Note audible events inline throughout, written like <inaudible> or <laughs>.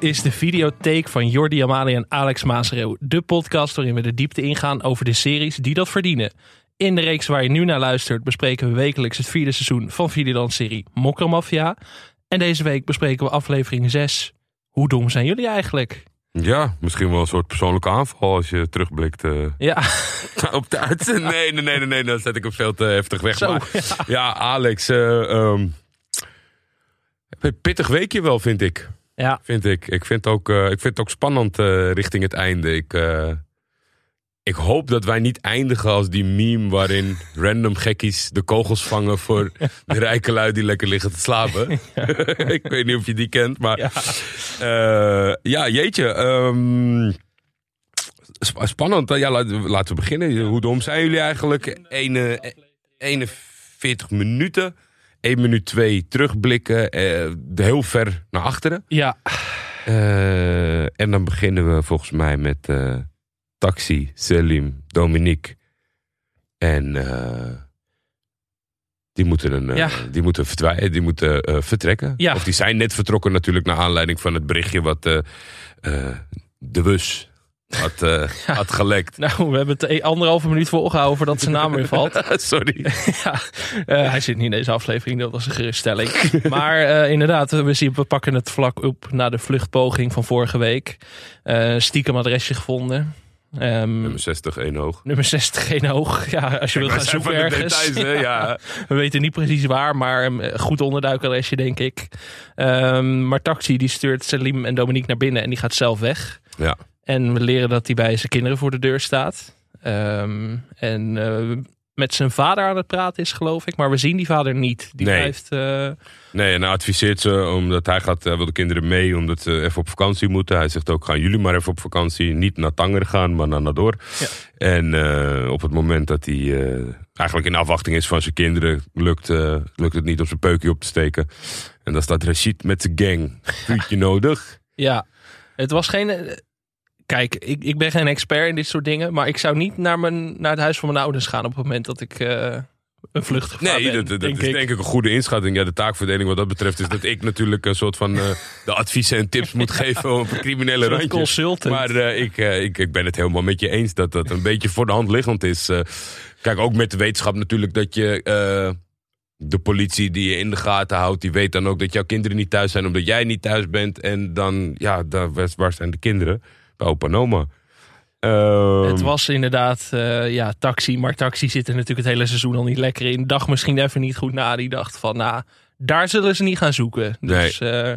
Dit is de videotheek van Jordi Amali en Alex Maasreeuw. De podcast waarin we de diepte ingaan over de series die dat verdienen. In de reeks waar je nu naar luistert bespreken we wekelijks het vierde seizoen van Videoland-serie Mokromafia. En deze week bespreken we aflevering 6. Hoe dom zijn jullie eigenlijk? Ja, misschien wel een soort persoonlijke aanval als je terugblikt eh, Ja, <laughs> op de uitzending. Nee, nee, nee, nee, nee, dan zet ik hem veel te heftig weg. Zo, maar, ja. Alex, een pittig weekje wel, vind ik. Ja. Vind ik. Ik vind, ook, eh, ik vind het ook spannend eh, richting het einde. Ik, eh, ik hoop dat wij niet eindigen als die meme waarin <laughs> random gekkies de kogels vangen voor de <laughs> rijke lui die lekker liggen te slapen. <laughs> ik weet niet of je die kent, maar Ja. ja, jeetje. ehm, sp- spannend. Ja, laten we- laten we beginnen. Hoe dom zijn jullie eigenlijk? Ene, 41 minuten. 1 minuut 2 terugblikken. eh, heel ver naar achteren. ja. Eh, en dan beginnen we volgens mij met eh, Taxi, Selim, Dominique. En die moeten, een, Ja. die moeten, die moeten vertrekken. Ja. Of die zijn net vertrokken natuurlijk naar aanleiding van het berichtje wat de bus had, <laughs> had gelekt. Nou, we hebben het e- anderhalve minuut volgehouden voordat zijn naam weer valt. <laughs> Sorry. <laughs> ja, eh, hij zit niet in deze aflevering, dat was een geruststelling. maar eh, inderdaad, we, zien, we pakken het vlak op na de vluchtpoging van vorige week. Stiekem adresje gevonden. Ehm, Nummer 60, één hoog. nummer 60 geen hoog. Ja, als je wil gaan zoeken de ergens. details? Ja. We weten niet precies waar, maar een goed onderduikadresje denk ik. Ehm, maar Taxi die stuurt Salim en Dominique naar binnen en die gaat zelf weg. ja. En we leren dat hij bij zijn kinderen voor de deur staat. Ehm, en eh, met zijn vader aan het praten is, geloof ik. Maar we zien die vader niet. Die Nee. blijft. eh, Nee, en hij adviseert ze omdat hij gaat, hij wil de kinderen mee omdat ze even op vakantie moeten. Hij zegt ook, gaan jullie maar even op vakantie. Niet naar Tanger gaan, maar naar Nador. Ja. En eh, op het moment dat hij eh, eigenlijk in afwachting is van zijn kinderen, lukt, eh, lukt het niet om zijn peukje op te steken. En dan staat Rashid met zijn gang. Vuurtje <laughs> nodig. ja, het was geen. Kijk, ik, ik ben geen expert in dit soort dingen. Maar ik zou niet naar, mijn, naar het huis van mijn ouders gaan op het moment dat ik eh, een vluchtgevaar Nee, ben. dat, dat denk is ik. denk ik een goede inschatting. Ja, de taakverdeling wat dat betreft is dat <laughs> ik natuurlijk een soort van eh, de adviezen en tips moet geven op een criminele Een randje. consultant. Maar eh, ik, ik, ik ben het helemaal met je eens dat dat een beetje voor de hand liggend is. Kijk, ook met de wetenschap natuurlijk dat je de politie die je in de gaten houdt, die weet dan ook dat jouw kinderen niet thuis zijn omdat jij niet thuis bent. En dan, ja, daar, waar zijn de kinderen? Bij opa. Ehm, Het was inderdaad, eh, ja, taxi. Maar taxi zit er natuurlijk het hele seizoen al niet lekker in. Dacht misschien even niet goed na. Die dacht van, nou, daar zullen ze niet gaan zoeken. Dus, eh,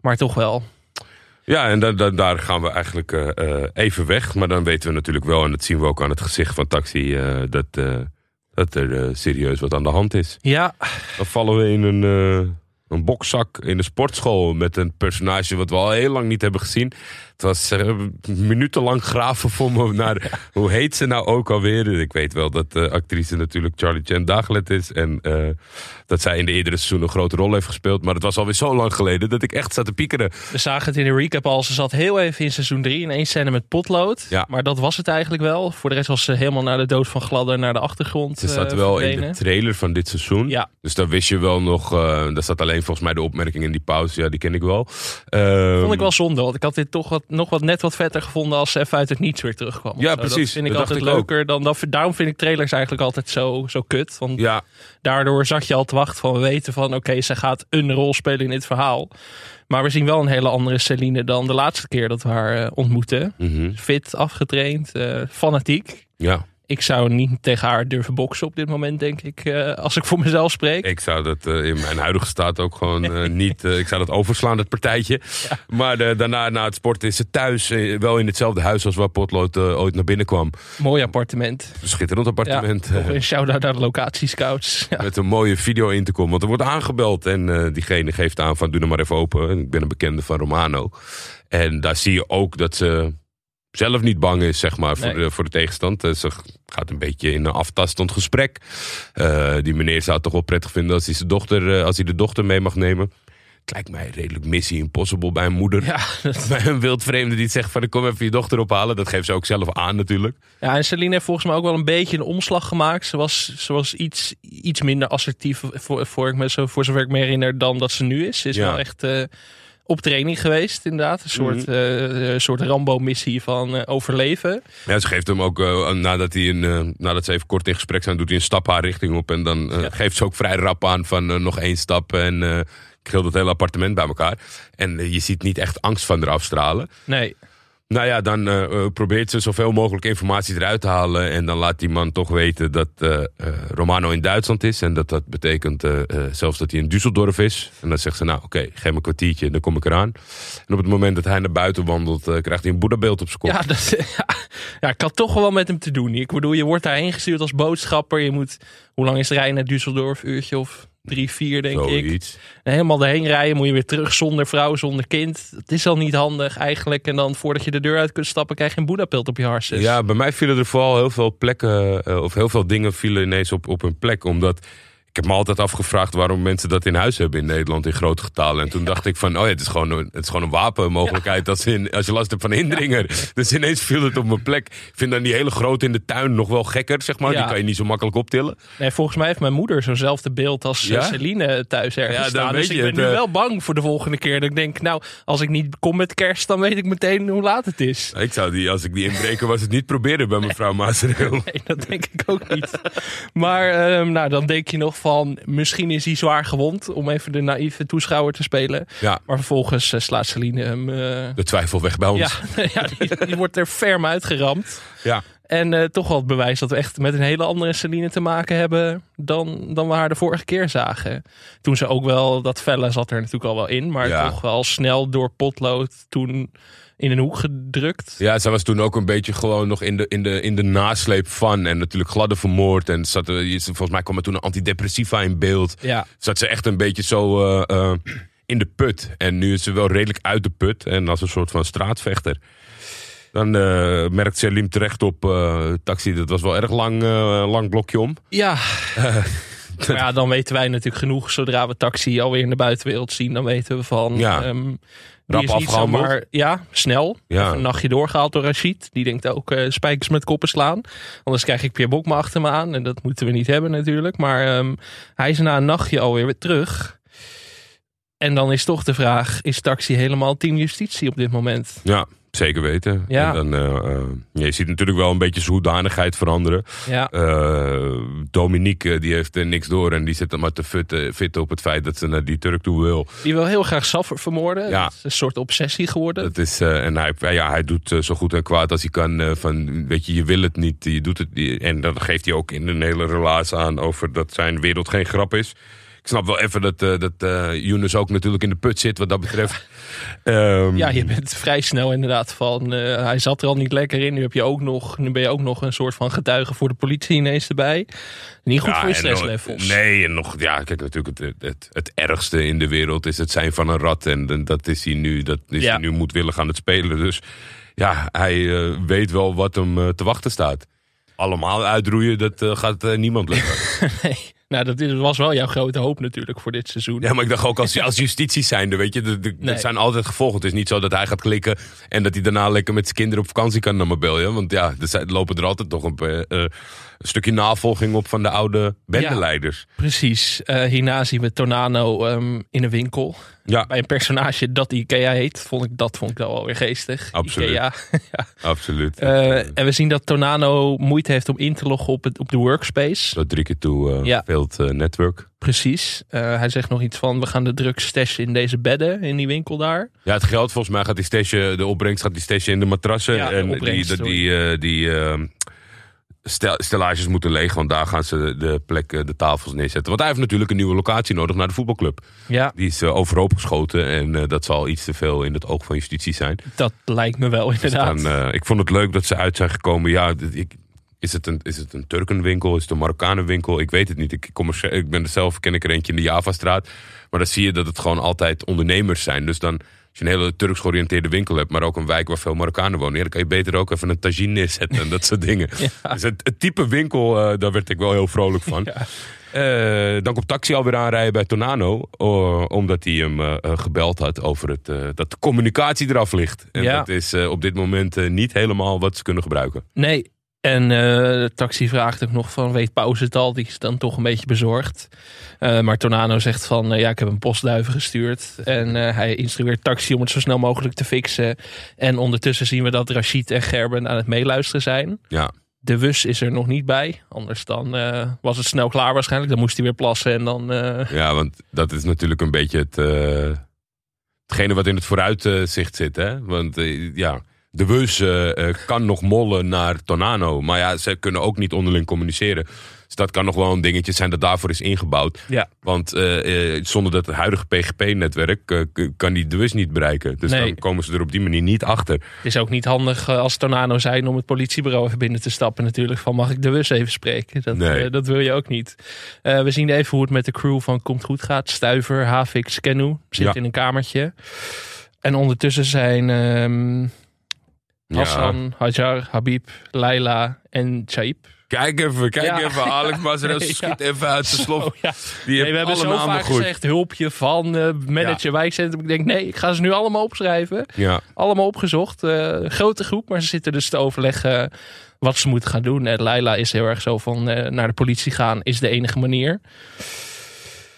maar toch wel. Ja, en da- da- daar gaan we eigenlijk eh, even weg. Maar dan weten we natuurlijk wel, en dat zien we ook aan het gezicht van Taxi, dat, dat er serieus wat aan de hand is. Ja, Dan vallen we in een, een bokzak in de sportschool met een personage wat we al heel lang niet hebben gezien. Het was eh, minutenlang graven voor me naar <laughs> hoe heet ze nou ook alweer. Ik weet wel dat de actrice natuurlijk Charlie Chan Dagelet is en eh, dat zij in de eerdere seizoen een grote rol heeft gespeeld. Maar het was alweer zo lang geleden dat ik echt zat te piekeren. we zagen het in de recap al. Ze zat heel even in seizoen 3 in één scène met potlood. Ja. Maar dat was het eigenlijk wel. Voor de rest was ze helemaal naar de dood van Gladder naar de achtergrond Ze zat eh, wel in de trailer van dit seizoen. Ja. Dus daar wist je wel nog. daar zat alleen volgens mij de opmerking in die pauze. Ja, die ken ik wel. Ehm, Vond ik wel zonde, want ik had dit toch wat, nog wat net wat vetter gevonden als ze even uit het niets weer terugkwam. Ja, precies. Dat vind ik Dat altijd ik leuker dan dat. Daarom vind ik trailers eigenlijk altijd zo, zo kut. Want Ja, daardoor zat je al te wachten van we weten van oké, ze gaat een rol spelen in dit verhaal. Maar we zien wel een hele andere Celine dan de laatste keer dat we haar eh, ontmoeten. mhm. Fit, afgetraind, eh, fanatiek. ja. Ik zou niet tegen haar durven boksen op dit moment, denk ik, eh, als ik voor mezelf spreek. Ik zou dat eh, in mijn huidige staat ook gewoon eh, niet. ik zou dat overslaan, het partijtje. Maar daarna, na het sporten, is ze thuis. wel in hetzelfde huis als waar Potlood ooit naar binnen kwam. Mooi appartement. Schitterend appartement. Ja, een shout-out naar de locatiescouts. Ja. met een mooie video in te komen. Want er wordt aangebeld en diegene geeft aan van doe hem maar even open. En Ik ben een bekende van Romano. En daar zie je ook dat ze zelf niet bang is, zeg maar, voor, Nee. de, voor de tegenstand. Eh, Ze gaat een beetje in een aftastend gesprek. Eh, die meneer zou het toch wel prettig vinden als hij, zijn dochter, eh, als hij de dochter mee mag nemen. het lijkt mij redelijk missie impossible bij een moeder. Ja, <laughs> Bij een wildvreemde die zegt van ik kom even je dochter ophalen. Dat geeft ze ook zelf aan natuurlijk. Ja, en Celine heeft volgens mij ook wel een beetje een omslag gemaakt. Ze was, ze was iets, iets minder assertief, voor, voor, ik me voor zover ik me herinner, dan dat ze nu is. Ze is Ja. wel echt op training geweest, inderdaad. Een soort, een soort Rambo-missie van eh, overleven. Ja, ze geeft hem ook, eh, nadat, hij een, nadat ze even kort in gesprek zijn, doet hij een stap haar richting op. En dan Ja. geeft ze ook vrij rap aan van nog één stap en ik gil het hele appartement bij elkaar. En je ziet niet echt angst van haar afstralen. Nee, Nou ja, dan eh, eh, probeert ze zoveel mogelijk informatie eruit te halen. En dan laat die man toch weten dat eh, Romano in Duitsland is. En dat dat betekent zelfs dat hij in Düsseldorf is. En dan zegt ze, nou oké, geef me een kwartiertje, dan kom ik eraan. En op het moment dat hij naar buiten wandelt, krijgt hij een boeddhabeeld op zijn kop. ja, dat, <laughs> ja, ik had toch wel met hem te doen. Ik bedoel, je wordt daarheen gestuurd als boodschapper. Je moet, hoe lang is de rij naar Düsseldorf? Uurtje of drie, vier, denk ik. En helemaal daarheen rijden, moet je weer terug zonder vrouw, zonder kind. Het is al niet handig eigenlijk. En dan voordat je de deur uit kunt stappen, krijg je een boeddhapilt op je harses. Ja, bij mij vielen er vooral heel veel plekken, eh, of heel veel dingen vielen ineens op, op hun plek. Omdat ik heb me altijd afgevraagd waarom mensen dat in huis hebben in Nederland in grote getalen. En toen dacht ik van, oh ja, het is gewoon een, het is gewoon een wapenmogelijkheid als, in, als je last hebt van indringer. <laughs> Dus ineens viel het op mijn plek. Ik vind dan die hele grote in de tuin nog wel gekker, zeg maar. Ja. Die kan je niet zo makkelijk optillen. Nee, volgens mij heeft mijn moeder zo'nzelfde beeld als eh, Ja? Celine thuis ergens Ja, staan. Dus ik ben het, nu eh. wel bang voor de volgende keer. Dat ik denk, nou, als ik niet kom met kerst, dan weet ik meteen hoe laat het is. Ik zou die, als ik die inbreker was, het niet proberen bij mevrouw Maasreel. <laughs> Nee, dat denk ik ook niet. Maar ehm, nou, dan denk je nog van, misschien is hij zwaar gewond. Om even de naïeve toeschouwer te spelen. Ja, Maar vervolgens eh, slaat Celine hem... eh, de twijfel weg bij ons. ja, <laughs> ja die, die wordt er ferm uitgeramd. ja. En eh, toch wel het bewijs dat we echt met een hele andere Celine te maken hebben dan, dan we haar de vorige keer zagen. Toen ze ook wel, dat felle zat er natuurlijk al wel in, maar Ja. toch wel snel door potlood toen in een hoek gedrukt. Ja, zij was toen ook een beetje gewoon nog in de, in de, in de nasleep van. En natuurlijk gladde vermoord. En zat, er- volgens mij kwam er toen een antidepressiva in beeld. Ja, Zat ze echt een beetje zo eh, eh, in de put. En nu is ze wel redelijk uit de put. En als een soort van straatvechter. Dan eh, merkt Selim terecht op taxi. Dat was wel erg lang, lang blokje om. ja. <laughs> maar ja, dan weten wij natuurlijk genoeg. Zodra we taxi alweer in de buitenwereld zien, dan weten we van... Ja. Ehm, die Rap is niet afgehandeld. zomaar, ja, snel. Ja. Even een nachtje doorgehaald door Rashid. Die denkt ook eh, spijkers met koppen slaan. Anders krijg ik Pierre Bokma achter me aan. En dat moeten we niet hebben natuurlijk. Maar ehm, hij is na een nachtje alweer weer terug. En dan is toch de vraag, is taxi helemaal team justitie op dit moment? Ja, zeker weten. Ja. En dan, eh, eh, je ziet natuurlijk wel een beetje zijn hoedanigheid veranderen. Ja, Eh, Dominique die heeft er niks door en die zit dan maar te fitten, fitten op het feit dat ze naar die Turk toe wil. die wil heel graag Saffer vermoorden. Ja. Dat is een soort obsessie geworden. Dat is, en hij, ja, hij doet zo goed en kwaad als hij kan. van, weet je, je wil het niet, je doet het niet. En dan geeft hij ook in een hele relatie aan over dat zijn wereld geen grap is. Ik snap wel even dat, eh dat eh Younes ook natuurlijk in de put zit wat dat betreft. <laughs> Ehm, Ja, je bent vrij snel inderdaad van. eh, hij zat er al niet lekker in. Nu, heb je ook nog, nu ben je ook nog een soort van getuige voor de politie ineens erbij. Niet goed Ja, voor je stresslevels. Nee, en nog, ja, kijk, natuurlijk het, het, het ergste in de wereld is het zijn van een rat. En, dat is hij nu, dat is Ja. hij nu moedwillig aan het spelen. Dus ja, hij weet wel wat hem te wachten staat. Allemaal uitroeien, dat gaat niemand lukken. <laughs> Nee. Nou, dat is- was wel jouw grote hoop natuurlijk voor dit seizoen. ja, maar ik dacht ook als, <laughs> als justitie zijnde, weet je, er- Nee. er zijn altijd gevolgen. Het is niet zo dat hij gaat klikken en dat hij daarna lekker met zijn kinderen op vakantie kan naar Marbella. Want ja, er zijn- lopen er altijd nog een, eh, een stukje navolging op van de oude bendeleiders. Precies. Eh, hierna zien we Tornado ehm, in een winkel. Ja, Bij een personage dat Ikea heet. Vond ik, dat vond ik wel weer geestig. Absoluut. Ikea. <laughs> absoluut. Eh, en we zien dat Tornado moeite heeft om in te loggen op, het, op de workspace. Zo drie keer toe eh Ja. network. Precies. Hij zegt nog iets van, we gaan de drugs stashen in deze bedden, in die winkel daar. Ja, het geld volgens mij gaat die stashen, de opbrengst gaat die stashen in de matrassen. Ja, de en die, die, die, eh, die eh, stel, stellages moeten leeg, want daar gaan ze de plek, eh, de tafels neerzetten. Want hij heeft natuurlijk een nieuwe locatie nodig naar de voetbalclub. Ja, Die is eh, overhoop geschoten en eh, dat zal iets te veel in het oog van justitie zijn. dat lijkt me wel Dus inderdaad. dan, ik vond het leuk dat ze uit zijn gekomen. Ja, ik, is het, een, is het een Turkenwinkel? Is het een Marokkanenwinkel? Ik weet het niet. Ik, kom er, ik ben er zelf, ken ik er eentje in de Javastraat. Maar dan zie je dat het gewoon altijd ondernemers zijn. Dus dan, als je een hele Turks georiënteerde winkel hebt, maar ook een wijk waar veel Marokkanen wonen, ja, dan kan je beter ook even een tagine neerzetten en dat soort dingen. <laughs> Dus het, het type winkel, eh, daar werd ik wel heel vrolijk van. <laughs> Ja. Eh, dan komt Taxi alweer aanrijden bij Tonano. eh, omdat hij hem gebeld had over het, dat de communicatie eraf ligt. En Ja. dat is op dit moment niet helemaal wat ze kunnen gebruiken. Nee. En eh, de taxi vraagt ook nog van, weet pauze het al? Die is dan toch een beetje bezorgd. Eh, maar Tornano zegt van, eh, ja, ik heb een postduiven gestuurd. En hij instrueert taxi om het zo snel mogelijk te fixen. En ondertussen zien we dat Rashid en Gerben aan het meeluisteren zijn. Ja, De Wus is er nog niet bij. Anders dan was het snel klaar waarschijnlijk. Dan moest hij weer plassen en dan... ja want dat is natuurlijk een beetje het, hetgene wat in het vooruitzicht zit. Hè? Want ja, de Wus eh, eh, kan nog mollen naar Tonano. Maar ja, ze kunnen ook niet onderling communiceren. Dus dat kan nog wel een dingetje zijn dat daarvoor is ingebouwd. ja, Want eh, zonder dat het huidige PGP-netwerk k- kan die de WUS niet bereiken. Dus Nee. dan komen ze er op die manier niet achter. het is ook niet handig als Tornano zijn om het politiebureau even binnen te stappen natuurlijk. Van mag ik de Wus even spreken? Dat, Nee. dat wil je ook niet. We zien even hoe het met de crew van Komt Goed gaat. Stuiver, Havik, zitten Ja. in een kamertje. En ondertussen zijn ehm, Hassan, Hajar, Habib, Laila en Chaib. Kijk even, kijk Ja. even. <laughs> Alex Mazerel Nee, schiet ja. even uit zijn slof. Ja. Die Nee, we hebben alle zo namen vaak goed. gezegd hulpje van eh, manager wijkcentrum. Ik denk nee, ik ga ze nu allemaal opschrijven. Ja, Allemaal opgezocht. Eh, grote groep, maar ze zitten dus te overleggen wat ze moeten gaan doen. En Laila is heel erg zo van eh, naar de politie gaan is de enige manier.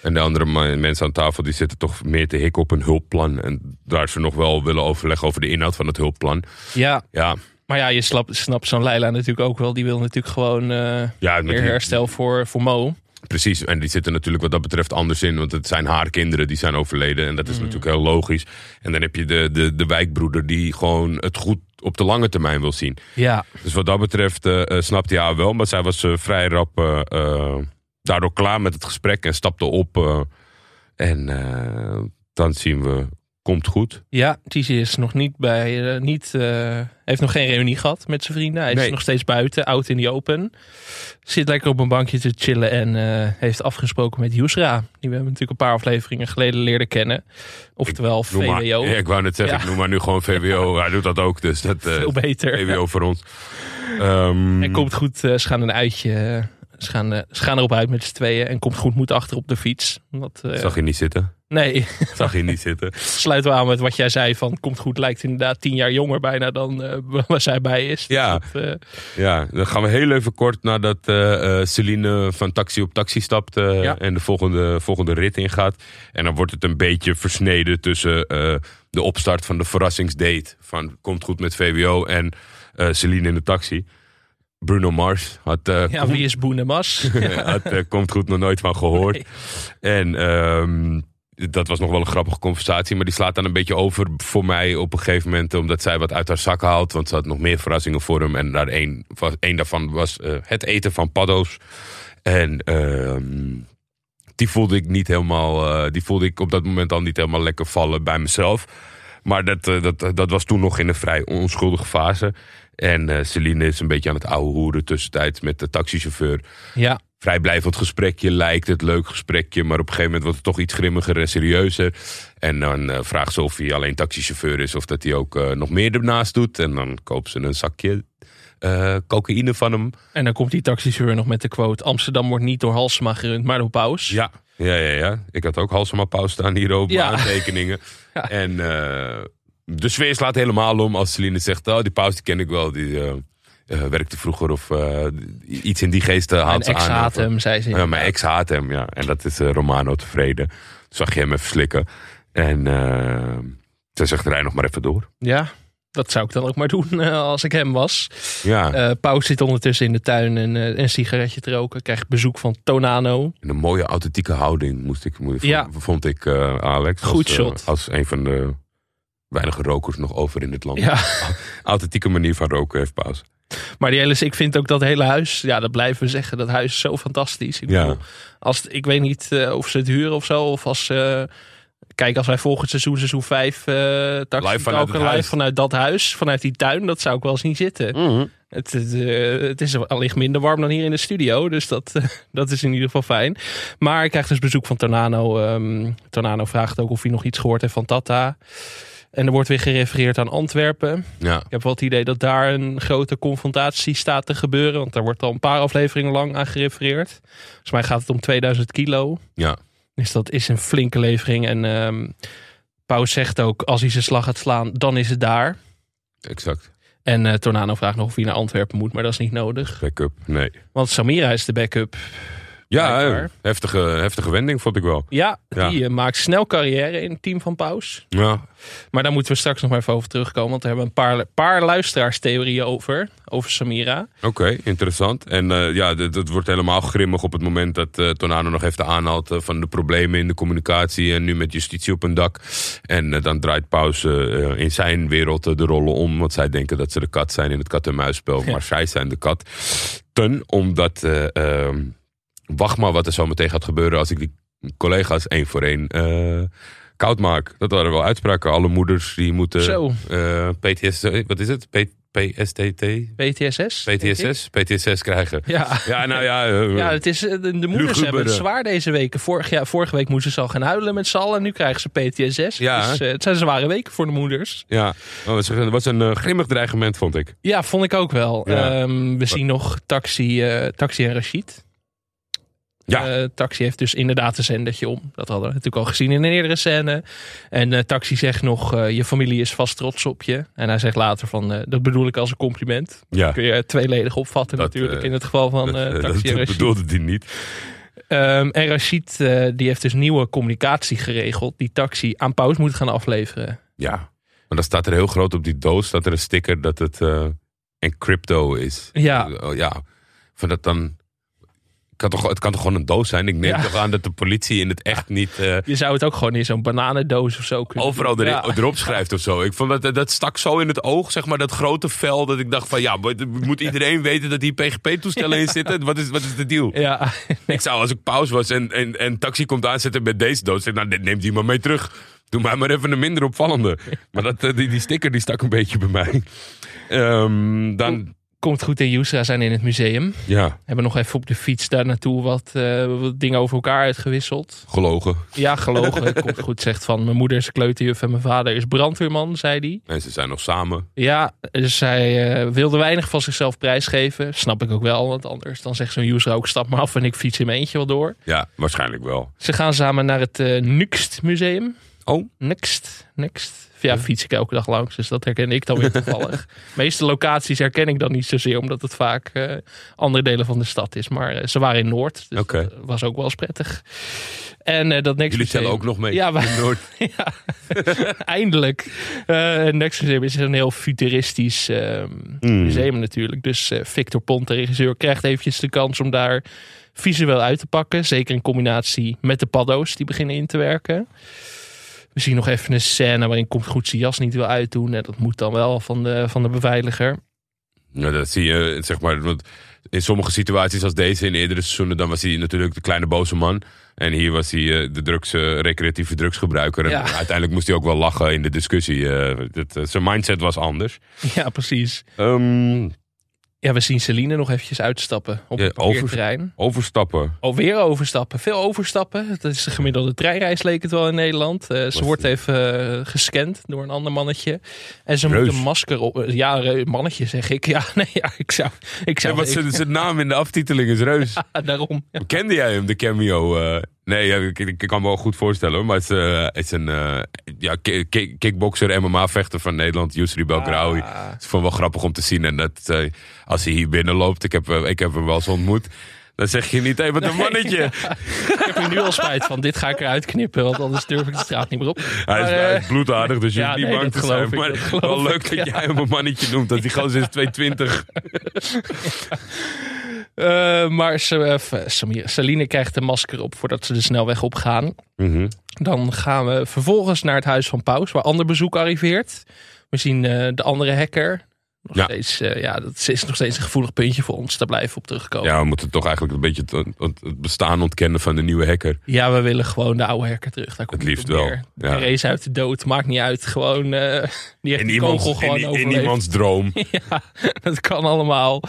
En de andere mensen aan tafel die zitten toch meer te hikken op een hulpplan. En daar ze nog wel willen overleggen over de inhoud van het hulpplan. Ja, Ja, maar ja, je snapt, snapt zo'n Laila natuurlijk ook wel. Die wil natuurlijk gewoon eh ja meer herstel voor, voor Mo. Precies, en die zitten natuurlijk wat dat betreft anders in. Want het zijn haar kinderen die zijn overleden. En dat is natuurlijk heel logisch. En dan heb je de, de, de wijkbroeder die gewoon het goed op de lange termijn wil zien. Ja, Dus wat dat betreft eh eh, snapte hij haar wel. Maar zij was vrij rap daardoor klaar met het gesprek. En stapte op. eh, en eh, dan zien we, komt goed. ja Tizi is nog niet bij, eh, niet, heeft nog geen reunie gehad met zijn vrienden. Hij is nog steeds buiten, out in the open. Zit lekker op een bankje te chillen en heeft afgesproken met Yusra. Die we hebben natuurlijk een paar afleveringen geleden leren kennen. Oftewel maar, VWO. Ja, ik wou net zeggen, Ja. ik noem maar nu gewoon VWO. <laughs> Hij doet dat ook, dus dat Veel beter. VWO voor ons. Ehm, En komt goed, ze gaan een uitje. Ze gaan, eh, ze gaan erop uit met z'n tweeën. En komt goed moet achter op de fiets. Dat, eh, Zag je niet zitten? nee, <laughs> Zag je niet zitten? sluit wel aan met wat jij zei. Van komt goed lijkt inderdaad tien jaar jonger bijna dan eh, <laughs> waar zij bij is. Dus Ja. dat, eh, Ja, dan gaan we heel even kort nadat Celine van taxi op taxi stapt Ja. en de volgende, volgende rit ingaat. En dan wordt het een beetje versneden tussen de opstart van de verrassingsdate van Komt Goed met VWO en Celine in de taxi. Bruno Mars had, eh, ja, wie is Boene Mas? <laughs> had eh, Komt Goed nog nooit van gehoord. Nee. En ehm, dat was nog wel een grappige conversatie. Maar die slaat dan een beetje over voor mij op een gegeven moment. Omdat zij wat uit haar zak haalt. Want ze had nog meer verrassingen voor hem. En daar één, was- één daarvan was eh, het eten van paddo's. En ehm, die voelde ik niet helemaal. die voelde ik op dat moment al niet helemaal lekker vallen bij mezelf. Maar dat, dat, dat was toen nog in een vrij onschuldige fase. En eh, Celine is een beetje aan het ouwe hoeren tussentijds met de taxichauffeur ja, vrijblijvend gesprekje lijkt het, leuk gesprekje. Maar op een gegeven moment wordt het toch iets grimmiger en serieuzer. En dan eh, vraagt ze of hij alleen taxichauffeur is of dat hij ook eh, nog meer ernaast doet. En dan koopt ze een zakje cocaïne van hem. en dan komt die taxichauffeur nog met de quote... Amsterdam wordt niet door Halsema gerund, maar door Paus. Ja, ja, ja. ja. Ik had ook Halsema pauze staan hier op Ja. aantekeningen. <laughs> Ja. En de sfeer slaat helemaal om als Celine zegt... Oh, die pauze die ken ik wel, die eh, eh, werkte vroeger. Of eh, iets in die geest haalt Mijn ze ex aan. haat Of, hem, zei ze. Ja, mijn ex haat hem, ja. En dat is Romano tevreden. Zag je hem even slikken. En toen zegt hij nog maar even door. Ja, dat zou ik dan ook maar doen <laughs> als ik hem was. Ja, Eh Paus zit ondertussen in de tuin en een sigaretje te roken. Krijgt bezoek van Tonano. in een mooie authentieke houding moest ik, Ja. vond ik Alex. Goed als, shot. als een van de weinige rokers nog over in het land. Ja, <laughs> Authentieke manier van roken heeft pauze. maar die hele, ik vind ook dat hele huis, ja, dat blijven we zeggen, dat huis is zo fantastisch. Ik, Ja. bedoel, als, ik weet niet eh, of ze het huren of zo, of als eh, Kijk, als wij volgend seizoen, seizoen 5, eh taxi Live vanuit live huis. vanuit dat huis, vanuit die tuin, dat zou ik wel zien zitten. Mhm. Het, het, eh, het is allicht minder warm dan hier in de studio. Dus dat, <laughs> dat is in ieder geval fijn. Maar ik krijg dus bezoek van Tornano. Ehm Tornano vraagt ook of hij nog iets gehoord heeft van Tata. En er wordt weer gerefereerd aan Antwerpen. Ja, Ik heb wel het idee dat daar een grote confrontatie staat te gebeuren. Want daar wordt al een paar afleveringen lang aan gerefereerd. Volgens mij gaat het om 2000 kilo. ja. Dus dat is een flinke levering. En ehm Paus zegt ook, als hij zijn slag gaat slaan, dan is het daar. exact. En eh Tornado vraagt nog of hij naar Antwerpen moet, maar dat is niet nodig. Backup, nee. Want Samira is de backup. Ja, heftige, heftige wending vond ik wel. Ja, Ja. die eh, maakt snel carrière in het team van Paus. Ja, Maar daar moeten we straks nog maar even over terugkomen. Want we hebben een paar, paar luisteraarstheorieën over. Over Samira. oké, interessant. En eh, ja, het wordt helemaal grimmig op het moment dat eh Tornado nog even aanhaalt van de problemen in de communicatie en nu met justitie op een dak. En dan draait eh, in zijn wereld de rollen om, want zij denken dat ze de kat zijn in het kat-en-muisspel, Ja. maar zij zijn de kat. Ten, omdat, eh, ehm, wacht maar wat er zo meteen gaat gebeuren als ik die collega's één voor één eh, koud maak. Dat waren wel uitspraken. Alle moeders die moeten PTS, eh, wat is het? PSTT? PTSS. PTSS? PTSS krijgen. Ja. Ja, nou ja. eh, Ja, het is, de, de moeders hebben het zwaar deze weken. Vorig, ja, vorige week moesten ze al gaan huilen met allen. En nu krijgen ze PTSS. Ja. Dus, het zijn zware weken voor de moeders. ja. Oh, het was een grimmig dreigement, vond ik. Ja, vond ik ook wel. Ja. Ehm, we zien nog Taxi, Taxi en Rashid. Ja. Eh, Taxi heeft dus inderdaad een zendertje om. Dat hadden we natuurlijk al gezien in een eerdere scène. En eh, Taxi zegt nog, eh, je familie is vast trots op je. En hij zegt later van, dat bedoel ik als een compliment. Ja. Kun je tweeledig opvatten Dat, natuurlijk in het geval van dat, Taxi en dat Rashid. bedoelde hij niet. Ehm, en Rashid die heeft dus nieuwe communicatie geregeld. Die Taxi aan pauze moet gaan afleveren. Ja. Maar dan staat er heel groot op die doos staat er een sticker dat het eh encrypto is. Ja. Oh, ja. Van dat dan. Kan toch, het kan toch gewoon een doos zijn? Ik neem Ja. toch aan dat de politie in het echt niet eh, Je zou het ook gewoon in zo'n bananendoos of zo kunnen overal doen. erin- Ja. erop <laughs> schrijft of zo. Ik vond dat, dat stak zo in het oog, zeg maar, dat grote vel. Dat ik dacht van ja, moet iedereen <laughs> weten dat hier PGP-toestellen in zitten? Wat is, wat is de deal? Ja, Ik zou als ik pauze was en, en, en taxi komt aanzetten met deze doos. zeg, Nou, dit neemt die maar mee terug. Doe mij maar even een minder opvallende. Maar dat, eh, die, die sticker die stak een beetje bij mij. Ehm, dan, komt goed en Yusra zijn in het museum. ja, Hebben nog even op de fiets daar naartoe wat, eh, wat dingen over elkaar uitgewisseld. gelogen. Ja, gelogen. <laughs> komt goed zegt van mijn moeder is kleuterjuf en mijn vader is brandweerman, zei hij. En ze zijn nog samen. Ja, dus zij eh, wilde weinig van zichzelf prijsgeven. Snap ik ook wel, want anders dan zegt zo'n Yusra ook stap maar af en ik fiets in mijn eentje wel door. Ja, waarschijnlijk wel. Ze gaan samen naar het eh Nuxt museum. Oh, Next, next. Ja, fiets ik elke dag langs, dus dat herken ik dan weer toevallig. <laughs> De meeste locaties herken ik dan niet zozeer, omdat het vaak eh, andere delen van de stad is. Maar eh, ze waren in Noord, dus dat was ook wel eens prettig. En eh, dat Next jullie tellen ook nog mee. Ja, In Noord. <laughs> ja, eindelijk. Eh, het Next Museum is een heel futuristisch eh, Mm. museum natuurlijk. Dus eh, Victor Pont, de regisseur, krijgt eventjes de kans om daar visueel uit te pakken. Zeker in combinatie met de paddo's die beginnen in te werken. We zien nog even een scène waarin komt goed zijn jas niet wil uitdoen. En dat moet dan wel van de, van de beveiliger. Ja, dat zie je, zeg maar. Want in sommige situaties als deze in eerdere seizoenen, dan was hij natuurlijk de kleine boze man. En hier was hij eh, de drugs, eh, recreatieve drugsgebruiker. En Ja. <laughs> uiteindelijk moest hij ook wel lachen in de discussie. eh, zijn mindset was anders. Ja, precies. Ehm, Ja, we zien Celine nog eventjes uitstappen op Ja, het parkeerterrein. overstappen. Alweer overstappen. Veel overstappen. Dat is de gemiddelde treinreis leek het wel in Nederland. Eh, ze wordt even eh, gescand door een ander mannetje. En ze moet een masker op. Ja, re- mannetje zeg ik. <laughs> Ja, nee, ja, ik zou... Ik Ja, zou wat zijn, zijn naam in de aftiteling is Reus. <laughs> daarom. Ja. Kende jij hem, de cameo? eh? Nee, ja, ik, ik kan me wel goed voorstellen. hoor, Maar het is, eh, het is een eh, ja, ki- ki- kickboxer, MMA-vechter van Nederland, Yusri Belgraoui. Ah. Het is gewoon wel grappig om te zien. En dat, eh, als hij hier binnenloopt, ik heb, ik heb hem wel eens ontmoet. Dan zeg je niet, wat een mannetje. <laughs> Ik heb er nu al spijt van. Dit ga ik eruit knippen, want anders durf ik de straat niet meer op. Hij is, Maar, hij is bloedaardig, dus je ja, niet nee, bang te zijn. ik, Maar wel leuk dat jij hem een mannetje noemt. Dat die gozer is <laughs> 220. <laughs> Eh, maar ze, eh, Celine krijgt de masker op voordat ze de snelweg op gaan. Mhm. Dan gaan we vervolgens naar het huis van Paus, waar ander bezoek arriveert. We zien eh, de andere hacker. Nog Ja. steeds, eh, ja, dat is nog steeds een gevoelig puntje voor ons. Daar blijven we op terugkomen. Ja, we moeten toch eigenlijk een beetje het, bestaan ontkennen van de nieuwe hacker. Ja, we willen gewoon de oude hacker terug. Daar komt Het liefst wel, De race uit de dood, maakt niet uit. Gewoon, die heeft In iemands, kogel gewoon in, iemands droom. <laughs> Ja, dat kan allemaal.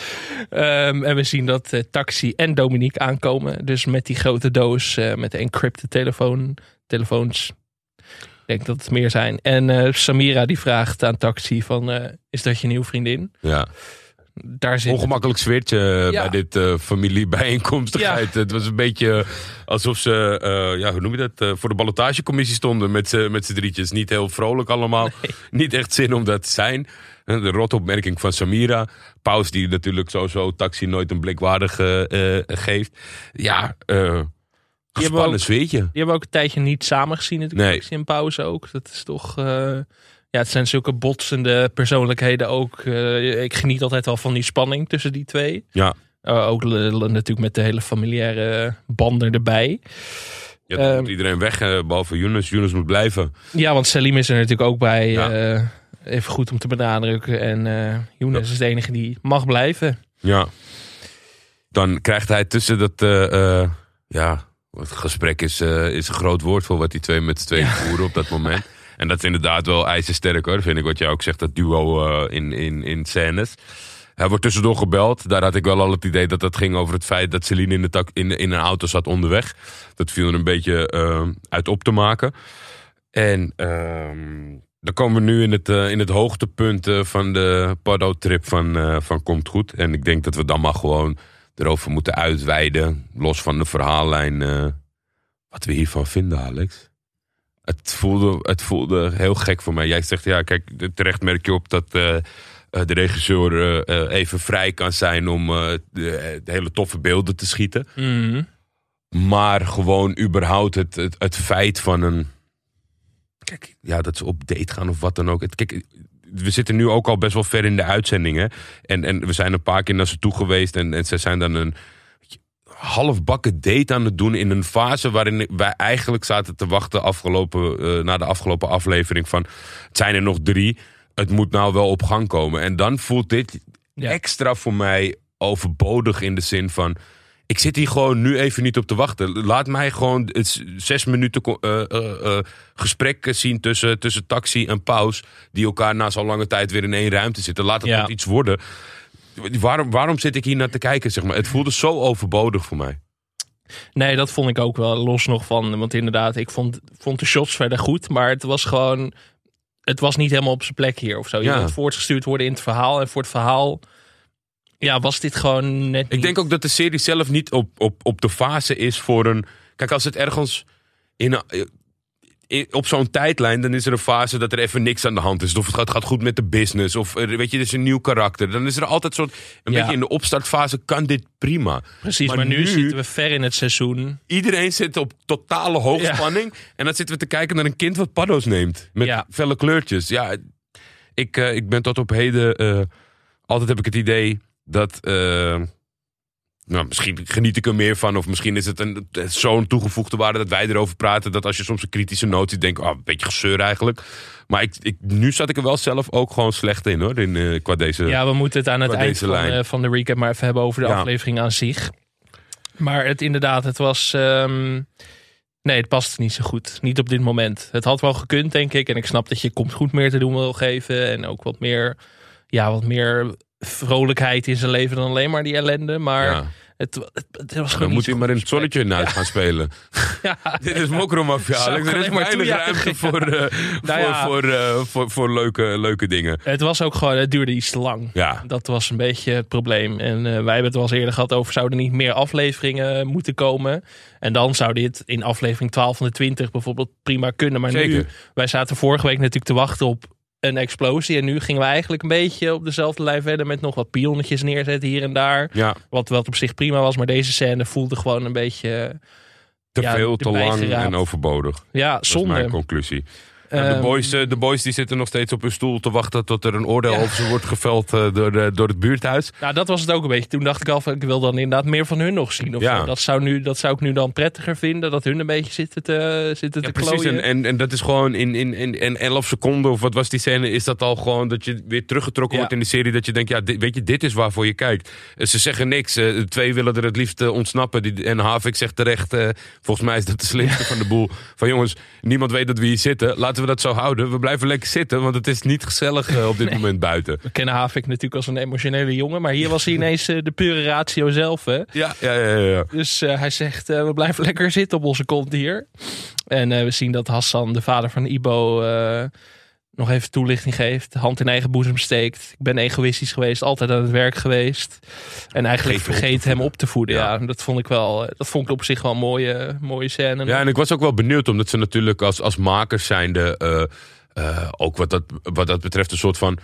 Ehm, en we zien dat eh, Taxi en Dominique aankomen. Dus met die grote doos, met de encrypted telefoon, telefoons. Denk dat het meer zijn. En eh, Samira die vraagt aan Taxi van, eh, is dat je nieuwe vriendin? Ja. Daar zit Ongemakkelijk sfeertje Ja. bij dit eh familiebijeenkomstigheid. Het was een beetje alsof ze, eh, ja, hoe noem je dat, eh, voor de ballotagecommissie stonden met z'n met z'n drietjes. Niet heel vrolijk allemaal. <laughs> Niet echt zin om dat te zijn. Eh, De rotopmerking van Samira. Paus die natuurlijk sowieso taxi nooit een blikwaardig eh, eh, geeft. Ja, eh gespannen ook- sfeertje. Die hebben we ook een tijdje niet samen gezien natuurlijk. Nee. En pauze ook. Dat is toch... eh, ja, het zijn zulke botsende persoonlijkheden ook. Eh, ik geniet altijd wel van die spanning tussen die twee. Ja. Eh, ook natuurlijk met de hele familiaire banden erbij. Ja, dan Ehm, moet iedereen weg, eh, behalve Younes. Younes moet blijven. Ja, want Salim is er natuurlijk ook bij. Ja. even goed om te benadrukken. En Younes is de enige die mag blijven. Ja. Dan krijgt hij tussen dat, ja, het gesprek is, eh, is een groot woord voor wat die twee met z'n tweeën voeren op dat moment. <laughs> En dat is inderdaad wel ijzersterk hoor, vind ik wat jij ook zegt, dat duo eh, in, in, in scènes. Hij wordt tussendoor gebeld. Daar had ik wel al het idee dat het ging over het feit dat Celine in, de tak, in, in een auto zat onderweg. Dat viel er een beetje eh, uit op te maken. En ehm, dan komen we nu in het, in het hoogtepunt van de Pardo-trip van, van Komt Goed. En ik denk dat we dan maar gewoon erover moeten uitweiden. Los van de verhaallijn. eh, wat we hiervan vinden, Alex. Het voelde, het voelde heel gek voor mij. Jij zegt, ja, kijk, terecht merk je op dat eh, eh, de regisseur even vrij kan zijn om de, de hele toffe beelden te schieten. Mhm. Maar gewoon überhaupt het, het, het feit van een. Kijk, ja, dat ze op date gaan of wat dan ook. Kijk, we zitten nu ook al best wel ver in de uitzendingen. En, en we zijn een paar keer naar ze toe geweest. En, en ze zijn dan een halfbakken date aan het doen. In een fase waarin wij eigenlijk zaten te wachten afgelopen, eh, na de afgelopen aflevering. Van het zijn er nog drie. Het moet nou wel op gang komen. En dan voelt dit Ja. extra voor mij overbodig in de zin van. Ik zit hier gewoon nu even niet op te wachten. Laat mij gewoon het zes minuten eh, gesprek zien tussen, tussen taxi en paus. Die elkaar na zo'n lange tijd weer in één ruimte zitten. Laat het Ja. iets worden. Waarom, waarom zit ik hier naar te kijken? Zeg maar? Het voelde zo overbodig voor mij. Nee, dat vond ik ook wel los nog van. Want inderdaad, ik vond, vond de shots verder goed. Maar het was gewoon. Het was niet helemaal op zijn plek hier of zo. Je Ja. moet voortgestuurd worden in het verhaal. En voor het verhaal. Ja, was dit gewoon net. Ik denk ook dat de serie zelf niet op, op, op de fase is voor een. Kijk, als het ergens in, een- in- op zo'n tijdlijn, dan is er een fase dat er even niks aan de hand is. Of het gaat, gaat goed met de business. Of er, weet je, er is een nieuw karakter. Dan is er altijd soort. Een Ja. beetje in de opstartfase kan dit prima. Precies, maar, maar nu, nu- zitten we ver in het seizoen. Iedereen zit op totale hoogspanning. En dan zitten we te kijken naar een kind wat paddo's neemt. Met Ja. felle kleurtjes. Ja, ik, eh, ik ben tot op heden. eh, altijd heb ik het idee dat. eh, nou, misschien geniet ik er meer van. Of misschien is het een, zo'n toegevoegde waarde dat wij erover praten. Dat als je soms een kritische noot ziet, denk ik, oh, een beetje gezeur eigenlijk. Maar ik, ik, nu zat ik er wel zelf ook gewoon slecht in hoor. In, eh, qua deze. Ja, we moeten het aan het eind van, eh, van de recap maar even hebben over de Ja. aflevering aan zich. Maar het inderdaad, het was. ehm, nee, het past niet zo goed. Niet op dit moment. Het had wel gekund, denk ik. En ik snap dat je komt goed meer te doen wil geven. En ook wat meer. Ja, wat meer vrolijkheid in zijn leven dan alleen maar die ellende. Maar Ja. het, het, het was gewoon Dan niet moet hij maar in het zonnetje in huis gaan spelen. <laughs> Ja, <laughs> Dit is Mokromafia. Ik Er is maar weinig ruimte voor, <laughs> Nou voor, voor, eh, voor, voor leuke, leuke dingen. het was ook gewoon. Het duurde iets te lang. Ja, Dat was een beetje het probleem. En eh, wij hebben het wel eens eerder gehad over zouden niet meer afleveringen moeten komen. En dan zou dit in aflevering 12 van de 20 bijvoorbeeld prima kunnen. Maar nu, wij zaten vorige week natuurlijk te wachten op een explosie. En nu gingen we eigenlijk een beetje op dezelfde lijn verder met nog wat pionnetjes neerzetten hier en daar. ja. Wat, wat op zich prima was. Maar deze scène voelde gewoon een beetje, te Ja, veel, te lang en overbodig. ja, Dat is mijn conclusie. De, Ehm, boys, eh, de boys die zitten nog steeds op hun stoel te wachten tot er een oordeel Ja. over ze wordt geveld eh, door, de, door het buurthuis. Nou, dat was het ook een beetje. Toen dacht ik al van, ik wil dan inderdaad meer van hun nog zien. Of Ja. zo. Dat, zou nu, dat zou ik nu dan prettiger vinden. Dat hun een beetje zitten te, zitten te precies. klooien. En, en, en dat is gewoon in, in, in, in 11 seconden, of wat was die scène, is dat al gewoon dat je weer teruggetrokken wordt in die serie. Dat je denkt, ja, dit, weet je, dit is waarvoor je kijkt. Eh, ze zeggen niks. de twee willen er het liefst ontsnappen. En Havik zegt terecht, volgens mij is dat de slimste van de boel. Van jongens, niemand weet dat we hier zitten. Laten we dat zo houden. We blijven lekker zitten, want het is niet gezellig op dit <laughs> moment buiten. We kennen Havik natuurlijk als een emotionele jongen. Maar hier was hij ineens de pure ratio zelf. Hè? Ja, ja, ja, ja. Dus hij zegt, we blijven lekker zitten op onze kont hier. En we zien dat Hassan, de vader van Ibo nog even toelichting geeft. Hand in eigen boezem steekt. Ik ben egoïstisch geweest, altijd aan het werk geweest. En eigenlijk vergeet hem op te voeden. Ja. dat vond ik wel. Dat vond ik op zich wel een mooie, mooie scène. Ja, en ik was ook wel benieuwd, omdat ze natuurlijk als, als makers zijnde. Uh, ook wat dat, wat dat betreft een soort van.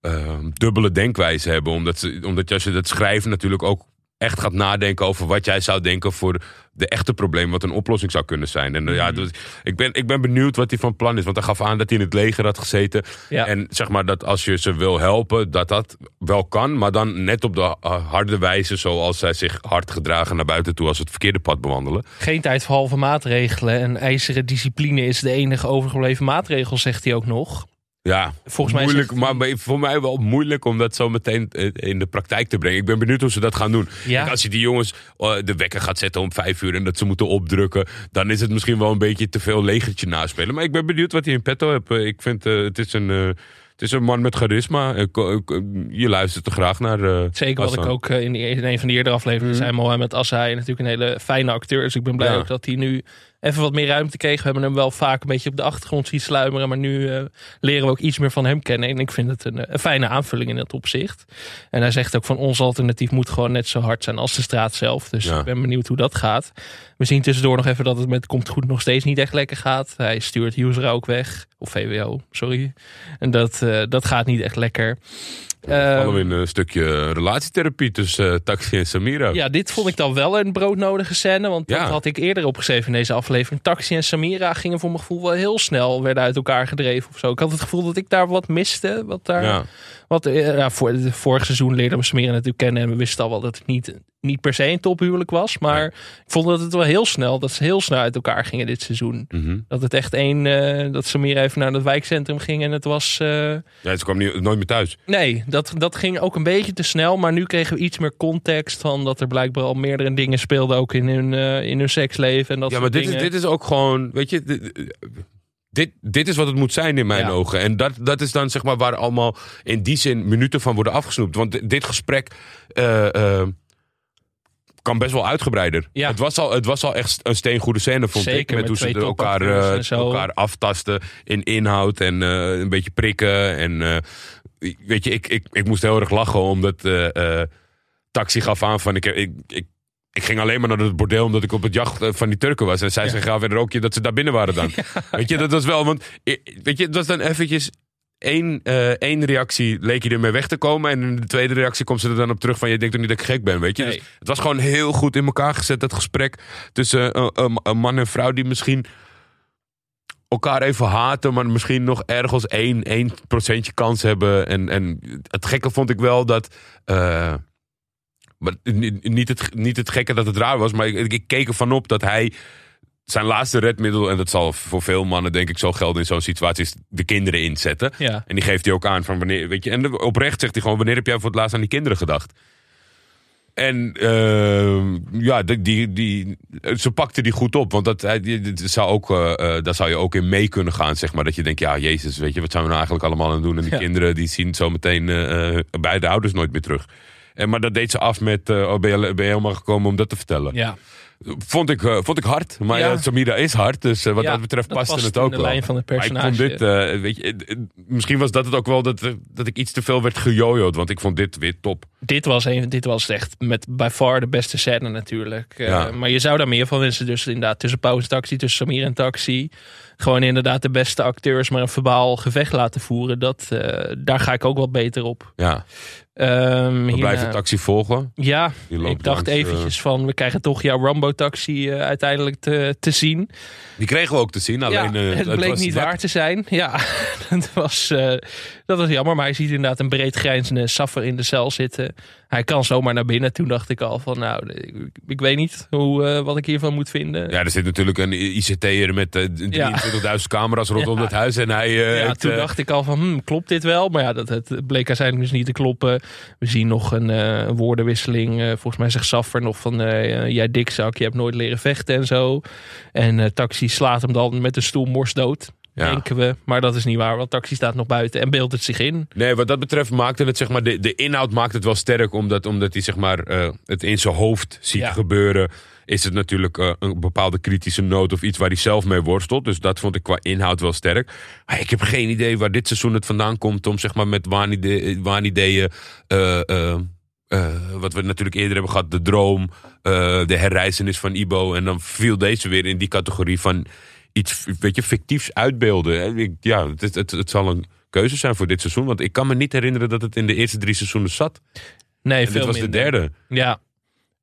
Uh, dubbele denkwijze hebben. Omdat, ze, omdat als je dat schrijven natuurlijk ook echt gaat nadenken over wat jij zou denken voor de echte probleem, wat een oplossing zou kunnen zijn. En ja, mhm. dus, ik, ben, ik ben benieuwd wat hij van plan is. Want hij gaf aan dat hij in het leger had gezeten. En zeg maar dat als je ze wil helpen, dat dat wel kan. Maar dan net op de harde wijze, zoals zij zich hard gedragen naar buiten toe als het verkeerde pad bewandelen. Geen tijd voor halve maatregelen. En ijzeren discipline is de enige overgebleven maatregel, zegt hij ook nog. Ja, volgens mij moeilijk, maar voor mij wel moeilijk om dat zo meteen eh, in de praktijk te brengen. Ik ben benieuwd hoe ze dat gaan doen. Ja. Als je die jongens eh, de wekker gaat zetten om vijf uur en dat ze moeten opdrukken, dan is het misschien wel een beetje te veel legertje naspelen. Maar ik ben benieuwd wat hij in petto heeft. Eh, ik vind het is een. het is een man met charisma. Je luistert er graag naar. Zeker wat ik ook in, een van de eerdere afleveringen mm. zei. Mohamed Assai natuurlijk een hele fijne acteur. Dus ik ben blij ook dat hij nu even wat meer ruimte kreeg. We hebben hem wel vaak een beetje op de achtergrond zien sluimeren. Maar nu uh, leren we ook iets meer van hem kennen. En ik vind het een, een, fijne aanvulling in dat opzicht. En hij zegt ook van ons alternatief moet gewoon net zo hard zijn als de straat zelf. Dus ik ben benieuwd hoe dat gaat. We zien tussendoor nog even dat het met Komt Goed nog steeds niet echt lekker gaat. Hij stuurt user ook weg. Of VWO, sorry. En dat, uh, dat gaat niet echt lekker. Ja, we in een stukje relatietherapie tussen uh, Taxi en Samira. Ja, dit vond ik dan wel een broodnodige scène. Want dat had ik eerder opgeschreven in deze aflevering. Taxi en Samira gingen voor mijn gevoel wel heel snel. Werden uit elkaar gedreven of zo. Ik had het gevoel dat ik daar wat miste. Wat daar... Ja. Wat, eh, ja, voor, vorig seizoen leerden we Samira natuurlijk kennen. En we wisten al wel dat het niet, niet per se een tophuwelijk was. Maar ik vond dat het wel heel snel, dat ze heel snel uit elkaar gingen dit seizoen. Mhm. Dat het echt één, uh, dat Samira even naar het wijkcentrum ging en het was... Uh, ja, ze kwam niet, nooit meer thuis. Nee, dat, dat ging ook een beetje te snel. Maar nu kregen we iets meer context van dat er blijkbaar al meerdere dingen speelden ook in hun, in hun seksleven. En dat ja, maar dit is, dit is ook gewoon, weet je dit, dit is wat het moet zijn in mijn ogen. En dat, dat is dan zeg maar waar allemaal in die zin minuten van worden afgesnoept. Want dit gesprek uh, uh, kan best wel uitgebreider. Ja. Het, was al, het was al echt een steengoede scène, vond ik. Met, hoe ze elkaar, uh, elkaar aftasten in inhoud en een beetje prikken. En weet je, ik, ik, ik moest heel erg lachen omdat Taxi gaf aan van ik, ik, ik ik ging alleen maar naar het bordeel omdat ik op het jacht eh, van die Turken was. En zij ja. zeggen verder ook dat ze daar binnen waren dan. <laughs> Weet je, dat was wel, want weet je, het was dan eventjes één, uh, één reactie leek je ermee weg te komen. En in de tweede reactie komt ze er dan op terug van je denkt toch niet dat ik gek ben, weet je. Dus het was gewoon heel goed in elkaar gezet, dat gesprek tussen uh, een man en vrouw die misschien elkaar even haten, maar misschien nog ergens één, één procentje kans hebben. En, en het gekke vond ik wel dat... Maar niet het, niet het gekke dat het raar was, maar ik, ik keek ervan op dat hij zijn laatste redmiddel, en dat zal voor veel mannen denk ik zo gelden in zo'n situatie, is de kinderen inzetten. Ja. En die geeft hij ook aan van wanneer, weet je, en oprecht zegt hij gewoon, wanneer heb jij voor het laatst aan die kinderen gedacht? En uh, ja, die, die, ze pakte die goed op. Want dat, dat zou ook, uh, daar zou je ook in mee kunnen gaan. Zeg maar, dat je denkt, ja, Jezus, weet je, wat zijn we nou eigenlijk allemaal aan het doen? En die kinderen die zien zo meteen uh, beide ouders nooit meer terug. En, maar dat deed ze af met, uh, oh, ben, je, ben je helemaal gekomen om dat te vertellen. Ja. Vond ik, uh, vond ik hard. Maar ja. Samira is hard. Dus uh, wat dat betreft dat paste het ook de wel. lijn van het personage. Maar ik vond dit, weet je, misschien was dat het ook wel dat, dat ik iets te veel werd gejojoed. Want ik vond dit weer top. Dit was, een, dit was echt met by far de beste scène natuurlijk. Ja. maar je zou daar meer van wensen. Dus inderdaad tussen pauze taxi, tussen Samira en taxi. Gewoon inderdaad de beste acteurs maar een verbaal gevecht laten voeren. Dat, daar ga ik ook wat beter op. Ja. Um, we blijven taxi volgen. Ja, ik dacht eventjes uh, van, we krijgen toch jouw Rambo-taxi uh, uiteindelijk te, te zien. Die kregen we ook te zien, alleen... Ja, uh, het, het bleek niet waar te zijn. Ja, <laughs> dat was, dat was jammer. Maar hij ziet inderdaad een breed grijnzende Saffer in de cel zitten. Hij kan zomaar naar binnen. Toen dacht ik al van, nou, ik, ik weet niet hoe, wat ik hiervan moet vinden. Ja, er zit natuurlijk een ICT'er met 23.000 ja. camera's <laughs> rondom ja. het huis. En hij, ja, toen dacht ik al van, hm, klopt dit wel? Maar ja, dat, het bleek uiteindelijk dus niet te kloppen. We zien nog een uh, woordenwisseling. Uh, volgens mij zegt Saffer nog van... Uh, jij dikzak, je hebt nooit leren vechten en zo. En Taxi slaat hem dan met de stoel morsdood. Ja. denken we. Maar dat is niet waar, want Taxi staat nog buiten en beeldt het zich in. Nee, wat dat betreft maakte het, zeg maar, de, de inhoud maakt het wel sterk. Omdat, omdat hij zeg maar, eh, het in zijn hoofd ziet Ja. gebeuren. Is het natuurlijk eh, een bepaalde kritische noot of iets waar hij zelf mee worstelt. Dus dat vond ik qua inhoud wel sterk. Maar ik heb geen idee waar dit seizoen het vandaan komt. Om zeg maar met waanide- waanideeën. eh, wat we natuurlijk eerder hebben gehad. De droom. de herreizenis van Ibo. En dan viel deze weer in die categorie van iets weet je, fictiefs uitbeelden. Ik- Ja, het, het, het zal een keuze zijn voor dit seizoen. Want ik kan me niet herinneren dat het in de eerste drie seizoenen zat. Nee, En veel dit was minder. de derde. Ja.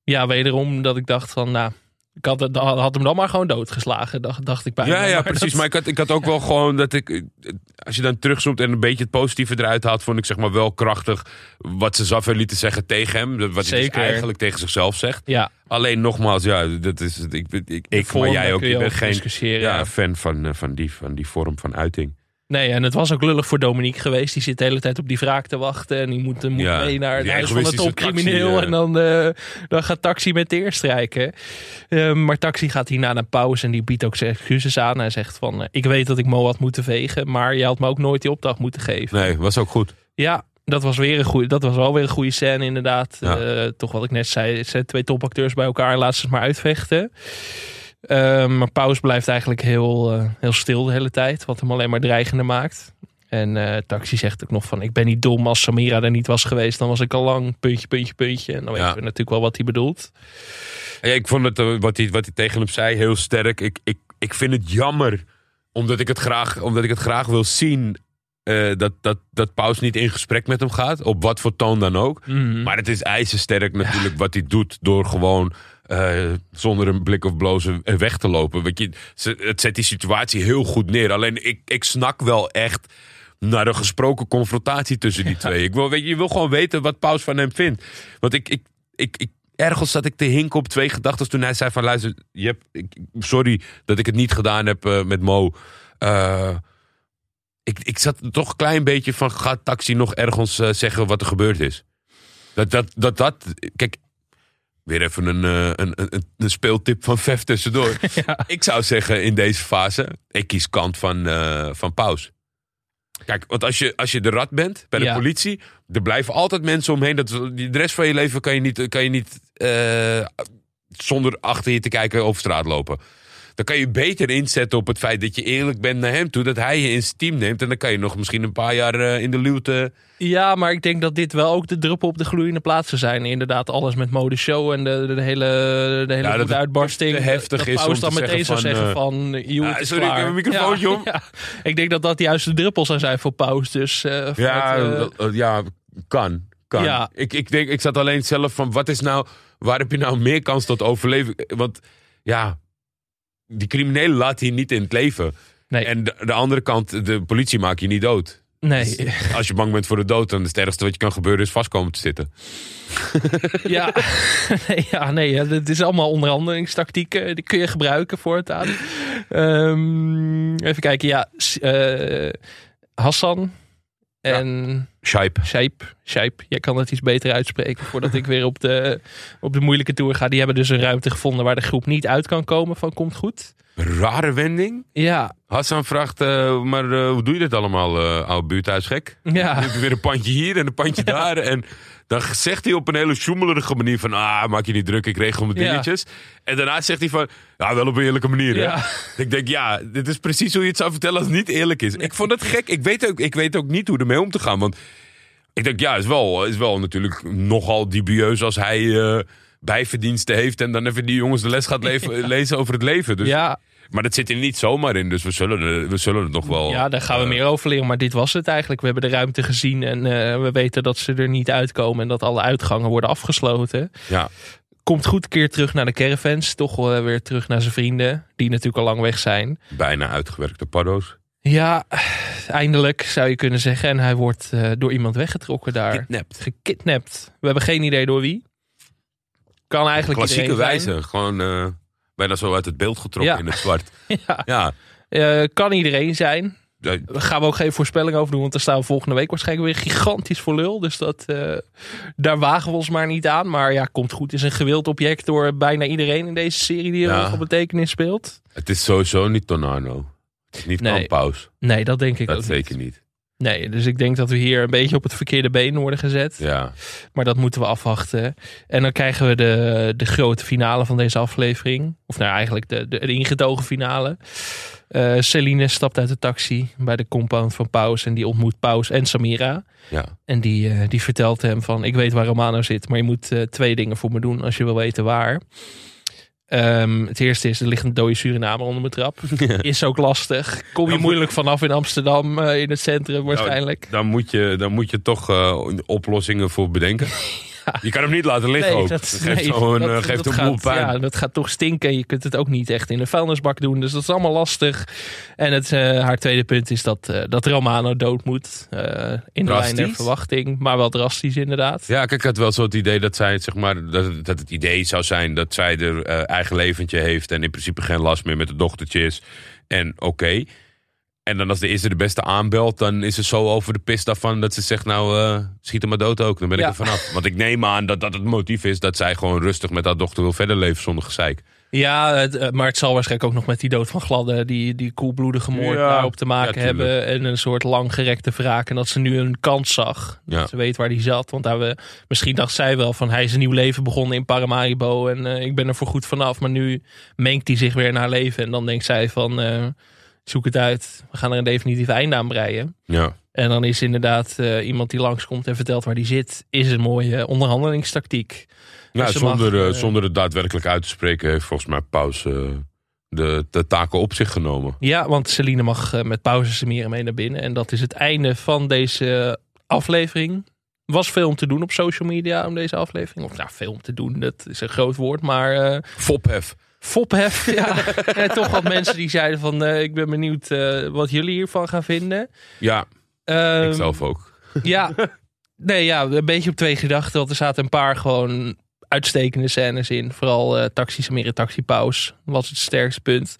ja, wederom dat ik dacht van, nou, ik had, het, had hem dan maar gewoon doodgeslagen, dacht, dacht ik bijna. Ja, ja, Maar precies. dat- Maar ik had, ik had ook wel gewoon dat ik... eh, Als je dan terugzoomt en een beetje het positieve eruit haalt... vond ik zeg maar wel krachtig wat ze Zaffer lieten zeggen tegen hem. Wat hij dus eigenlijk tegen zichzelf zegt. Ja, Alleen nogmaals, ja, dat is, ik, ik, ik, maar jij ook. geen ja. fan van, eh, van, die, van die vorm van uiting. Nee, en het was ook lullig voor Dominique geweest. Die zit de hele tijd op die wraak te wachten. En die moet, moet Ja, mee naar het huis van de topcrimineel. taxi, eh. En dan, eh, dan gaat Taxi met de strijken. Eh, maar Taxi gaat hierna naar pauze. En die biedt ook zijn excuses aan. Hij zegt van, eh, ik weet dat ik Mo had moeten vegen. Maar je had me ook nooit die opdracht moeten geven. Nee, was ook goed. Ja, dat was, weer een goeie, dat was wel weer een goede scène inderdaad. Ja. Eh, toch wat ik net zei, het zijn twee topacteurs bij elkaar. Laat ze het maar uitvechten. Eh, maar Paus blijft eigenlijk heel, eh, heel stil de hele tijd. Wat hem alleen maar dreigender maakt. En eh, Taxi zegt ook nog van... ik ben niet dom als Samira er niet was geweest. Dan was ik al lang puntje, puntje, puntje. En dan Ja. weten we natuurlijk wel wat hij bedoelt. Ja, ik vond het, eh, wat, hij, wat hij tegen hem zei, heel sterk. Ik, ik, ik vind het jammer, omdat ik het graag, omdat ik het graag wil zien... dat, dat, dat Paus niet in gesprek met hem gaat. Op wat voor toon dan ook. Mhm. Maar het is ijzersterk natuurlijk wat hij doet door gewoon eh, zonder een blik of blozen eh, weg te lopen. Weet je, het zet die situatie heel goed neer. Alleen ik, ik snak wel echt naar een gesproken confrontatie tussen die twee. Ik wil, weet je, je wil gewoon weten wat Paus van hem vindt. Want ik, ik, ik, ik, ergens zat ik te hinken op twee gedachten toen hij zei van luister, je hebt, ik, sorry dat ik het niet gedaan heb eh, met Mo. Ik, ik zat toch een klein beetje van, gaat Taxi nog ergens zeggen wat er gebeurd is? Dat dat, dat, dat kijk, weer even een, eh, een, een, een speeltip van Vef tussendoor. <laughs> Ik zou zeggen in deze fase, ik kies kant van, eh, van Paus. Kijk, want als je, als je de rat bent bij de Ja. politie, er blijven altijd mensen omheen. Dat, de rest van je leven kan je niet, kan je niet eh, zonder achter je te kijken over straat lopen. Dan kan je beter inzetten op het feit dat je eerlijk bent naar hem toe. Dat hij je in zijn team neemt. En dan kan je nog misschien een paar jaar eh, in de luwte. Ja, maar ik denk dat dit wel ook de druppel op de gloeiende plaatsen zijn. Inderdaad, alles met mode show en de, de hele, de hele Ja, dat uitbarsting. te heftig dat is om dan te meteen zou zeggen zeggen van, uh, Ah, sorry, ik heb een microfoontje om. <laughs> Ja, Ik denk dat dat juist de druppel zou zijn voor Paus. Dus, eh, Ja, eh, eh, ja kan. kan. Ja. Ik, ik, denk, ik zat alleen zelf van, wat is nou, waar heb je nou meer kans tot overleven? Want ja, die criminelen laten je niet in het leven. Nee. En de, de andere kant, de politie maakt je niet dood. nee, Als je bang bent voor de dood, dan is het ergste wat je kan gebeuren is vastkomen te zitten. <laughs> ja. <laughs> nee, ja, nee, ja, dit is allemaal onderhandelingstactieken. Die kun je gebruiken voortaan. Ehm even kijken, ja. Eh, Hassan en... Shaip. Shape, Shape, jij kan het iets beter uitspreken voordat ik weer op de, op de moeilijke tour ga. Die hebben dus een ruimte gevonden waar de groep niet uit kan komen van komt goed. Rare wending. Ja, Hassan vraagt, eh, maar eh, hoe doe je dit allemaal, eh oude buurthuisgek? ja, Dan heb je weer een pandje hier en een pandje <laughs> daar. En dan zegt hij op een hele sjoemelerige manier van... Ah, maak je niet druk, ik regel mijn Ja. dingetjes. En daarna zegt hij van... Ja, wel op een eerlijke manier, hè? ja. <laughs> Ik denk, ja, dit is precies hoe je het zou vertellen als het niet eerlijk is. Ik vond het gek. Ik weet ook, ik weet ook niet hoe ermee om te gaan. Want ik denk, ja, is wel, is wel natuurlijk nogal dubieus als hij... eh, bijverdiensten heeft en dan even die jongens de les gaat leven- <laughs> lezen over het leven. Dus, ja, Maar dat zit er niet zomaar in, dus we zullen, we zullen het nog wel... ja, daar gaan we eh, meer over leren. Maar dit was het eigenlijk. We hebben de ruimte gezien en eh, we weten dat ze er niet uitkomen. En dat alle uitgangen worden afgesloten. Ja, Komt goed keer terug naar de caravans. Toch wel weer terug naar zijn vrienden. Die natuurlijk al lang weg zijn. bijna uitgewerkte paddo's. Ja, eindelijk zou je kunnen zeggen. En hij wordt eh, door iemand weggetrokken daar. Kidnapped. gekidnapt. We hebben geen idee door wie. Kan eigenlijk Klassieke wijze. Gewoon eh, bijna zo uit het beeld getrokken Ja. in het zwart. <laughs> Ja. Ja. Kan iedereen zijn. Daar gaan we ook geen voorspelling over doen. Want daar staan we volgende week waarschijnlijk weer gigantisch voor lul. Dus dat, eh, daar wagen we ons maar niet aan. Maar ja, komt goed. Is een gewild object door bijna iedereen in deze serie die Ja. een hoge betekenis speelt. Het is sowieso niet Tonano. Niet Nee. Kamphuis. Nee, dat denk ik Dat ook zeker niet. niet. Nee, dus ik denk dat we hier een beetje op het verkeerde been worden gezet. Ja. Maar dat moeten we afwachten. En dan krijgen we de, de grote finale van deze aflevering. Of nou eigenlijk de, de, de ingetogen finale. Eh Celine stapt uit de taxi bij de compound van Paus. En die ontmoet Paus en Samira. ja. En die, eh, die vertelt hem van... Ik weet waar Romano zit, maar je moet eh, twee dingen voor me doen... als je wil weten waar. Ehm, het eerste is, er ligt een dode Surinamer onder mijn trap. <laughs> Is ook lastig. Kom je Dan moet- moeilijk vanaf in Amsterdam, eh, in het centrum waarschijnlijk. Dan moet je, dan moet je toch eh, oplossingen voor bedenken. <laughs> <laughs> Je kan hem niet laten liggen ook. Dat, geeft nee, een, dat- eh, dat geeft een gaat, boel pijn. Ja, dat gaat toch stinken. Je kunt het ook niet echt in de vuilnisbak doen. Dus dat is allemaal lastig. En het, eh, haar tweede punt is dat, eh, dat Romano dood moet. eh, in de lijn der Drastisch? verwachting. Maar wel drastisch inderdaad. Ja, kijk, ik had wel zo het idee dat zij, zeg maar, dat, het- dat het idee zou zijn dat zij er eigen leventje heeft en in principe geen last meer met de dochtertje is. En oké. En dan als de eerste de beste aanbelt, dan is ze zo over de pist daarvan dat ze zegt, nou, eh, schiet hem maar dood ook. Dan ben ik Ja. er vanaf. Want ik neem aan dat dat het motief is dat zij gewoon rustig met haar dochter wil verder leven zonder gezeik. Ja, het, eh, maar het zal waarschijnlijk ook nog met die dood van Gladde, die, die koelbloedige moord Ja, daarop te maken ja, hebben. En een soort langgerekte wraak. En dat ze nu een kans zag. Ja. Dat ze weet waar die zat. Want daar we, misschien dacht zij wel van hij is een nieuw leven begonnen in Paramaribo. En eh, ik ben er voor goed vanaf. Maar nu mengt hij zich weer in haar leven. En dan denkt zij van zoek het uit. We gaan er een definitief einde aan breien. Ja. En dan is inderdaad eh, iemand die langskomt en vertelt waar die zit. Is een mooie onderhandelingstactiek. Ja, Dus ze zonder, mag, eh, eh, zonder het daadwerkelijk uit te spreken heeft volgens mij Paus eh, de, de taken op zich genomen. Ja, want Celine mag met pauze Samira mee naar binnen. En dat is het einde van deze aflevering. Was veel om te doen op social media om deze aflevering. Of nou, veel om te doen, dat is een groot woord. Maar eh Fophef. fophef, <laughs> ja. en toch wat mensen die zeiden van... eh, ik ben benieuwd eh, wat jullie hiervan gaan vinden. Ja, Ehm, ik zelf ook. <laughs> Ja, nee, ja, een beetje op twee gedachten. Want er zaten een paar gewoon uitstekende scènes in. Vooral eh Taxi Samira Taxi Paus was het sterkste punt.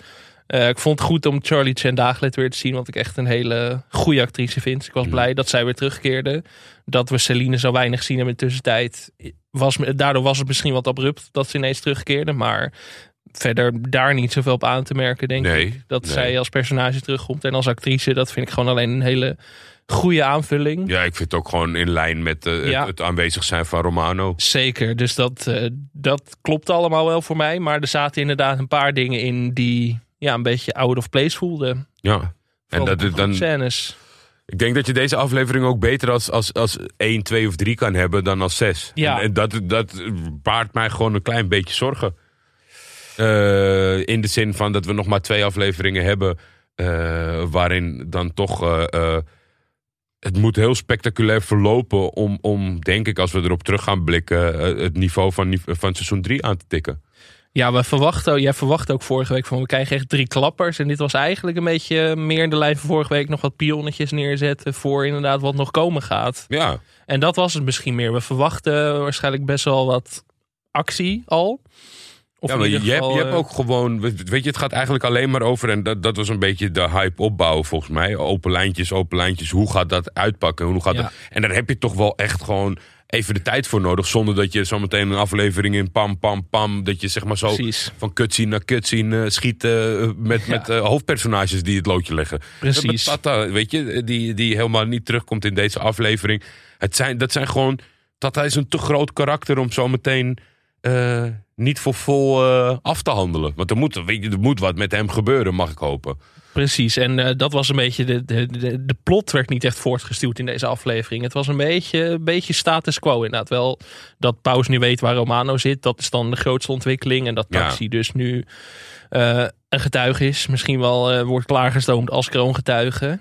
Eh, ik vond het goed om Charlie Chen Daaglet weer te zien. Want ik echt een hele goede actrice vind. Ik was Mm. blij dat zij weer terugkeerde. Dat we Celine zo weinig zien hebben in de tussentijd. Was, daardoor was het misschien wat abrupt dat ze ineens terugkeerde. Maar verder daar niet zoveel op aan te merken, denk Nee, ik. Dat nee. zij als personage terugkomt. En als actrice, dat vind ik gewoon alleen een hele goede aanvulling. Ja, ik vind het ook gewoon in lijn met eh, Ja. het, aanwezig zijn van Romano. Zeker, dus dat, eh, dat klopt allemaal wel voor mij. Maar er zaten inderdaad een paar dingen in die ja, een beetje out of place voelden. Ja. En dat, het dan, scènes. ik denk dat je deze aflevering ook beter als, als, als 1, 2 of 3 kan hebben dan als 6. Ja. En, en dat, dat baart mij gewoon een klein beetje zorgen. Eh, in de zin van dat we nog maar twee afleveringen hebben. eh, waarin dan toch. eh, het moet heel spectaculair verlopen om, om, denk ik, als we erop terug gaan blikken, het niveau van, van seizoen 3 aan te tikken. Ja, we verwachten, jij verwacht ook vorige week van we krijgen echt drie klappers. En dit was eigenlijk een beetje meer in de lijn van vorige week nog wat pionnetjes neerzetten voor inderdaad wat nog komen gaat. Ja, En dat was het misschien meer. We verwachten waarschijnlijk best wel wat actie al. Of ja maar je, hebt, je hebt eh, ook gewoon, weet je, het gaat eigenlijk alleen maar over, en dat, dat was een beetje de hype opbouwen volgens mij. Open lijntjes, open lijntjes, hoe gaat dat uitpakken? Hoe gaat Ja. dat, en daar heb je toch wel echt gewoon even de tijd voor nodig, zonder dat je zometeen een aflevering in pam, pam, pam, dat je zeg maar zo Precies, van cutscene naar cutscene eh, schiet eh, met, Ja. met eh, hoofdpersonages die het loodje leggen. precies. Tata, weet je, die, die helemaal niet terugkomt in deze aflevering. Het zijn, dat zijn gewoon. Tata is een te groot karakter om zo meteen niet voor vol eh, af te handelen. Want er moet, weet je, er moet wat met hem gebeuren, mag ik hopen. Precies, en eh, dat was een beetje. De, de, de, plot werd niet echt voortgestuurd in deze aflevering. Het was een beetje, een beetje status quo inderdaad. Wel dat Paus nu weet waar Romano zit, dat is dan de grootste ontwikkeling. En dat Ja. Taxi dus nu eh, een getuige is. Misschien wel wordt klaargestoomd als kroongetuige.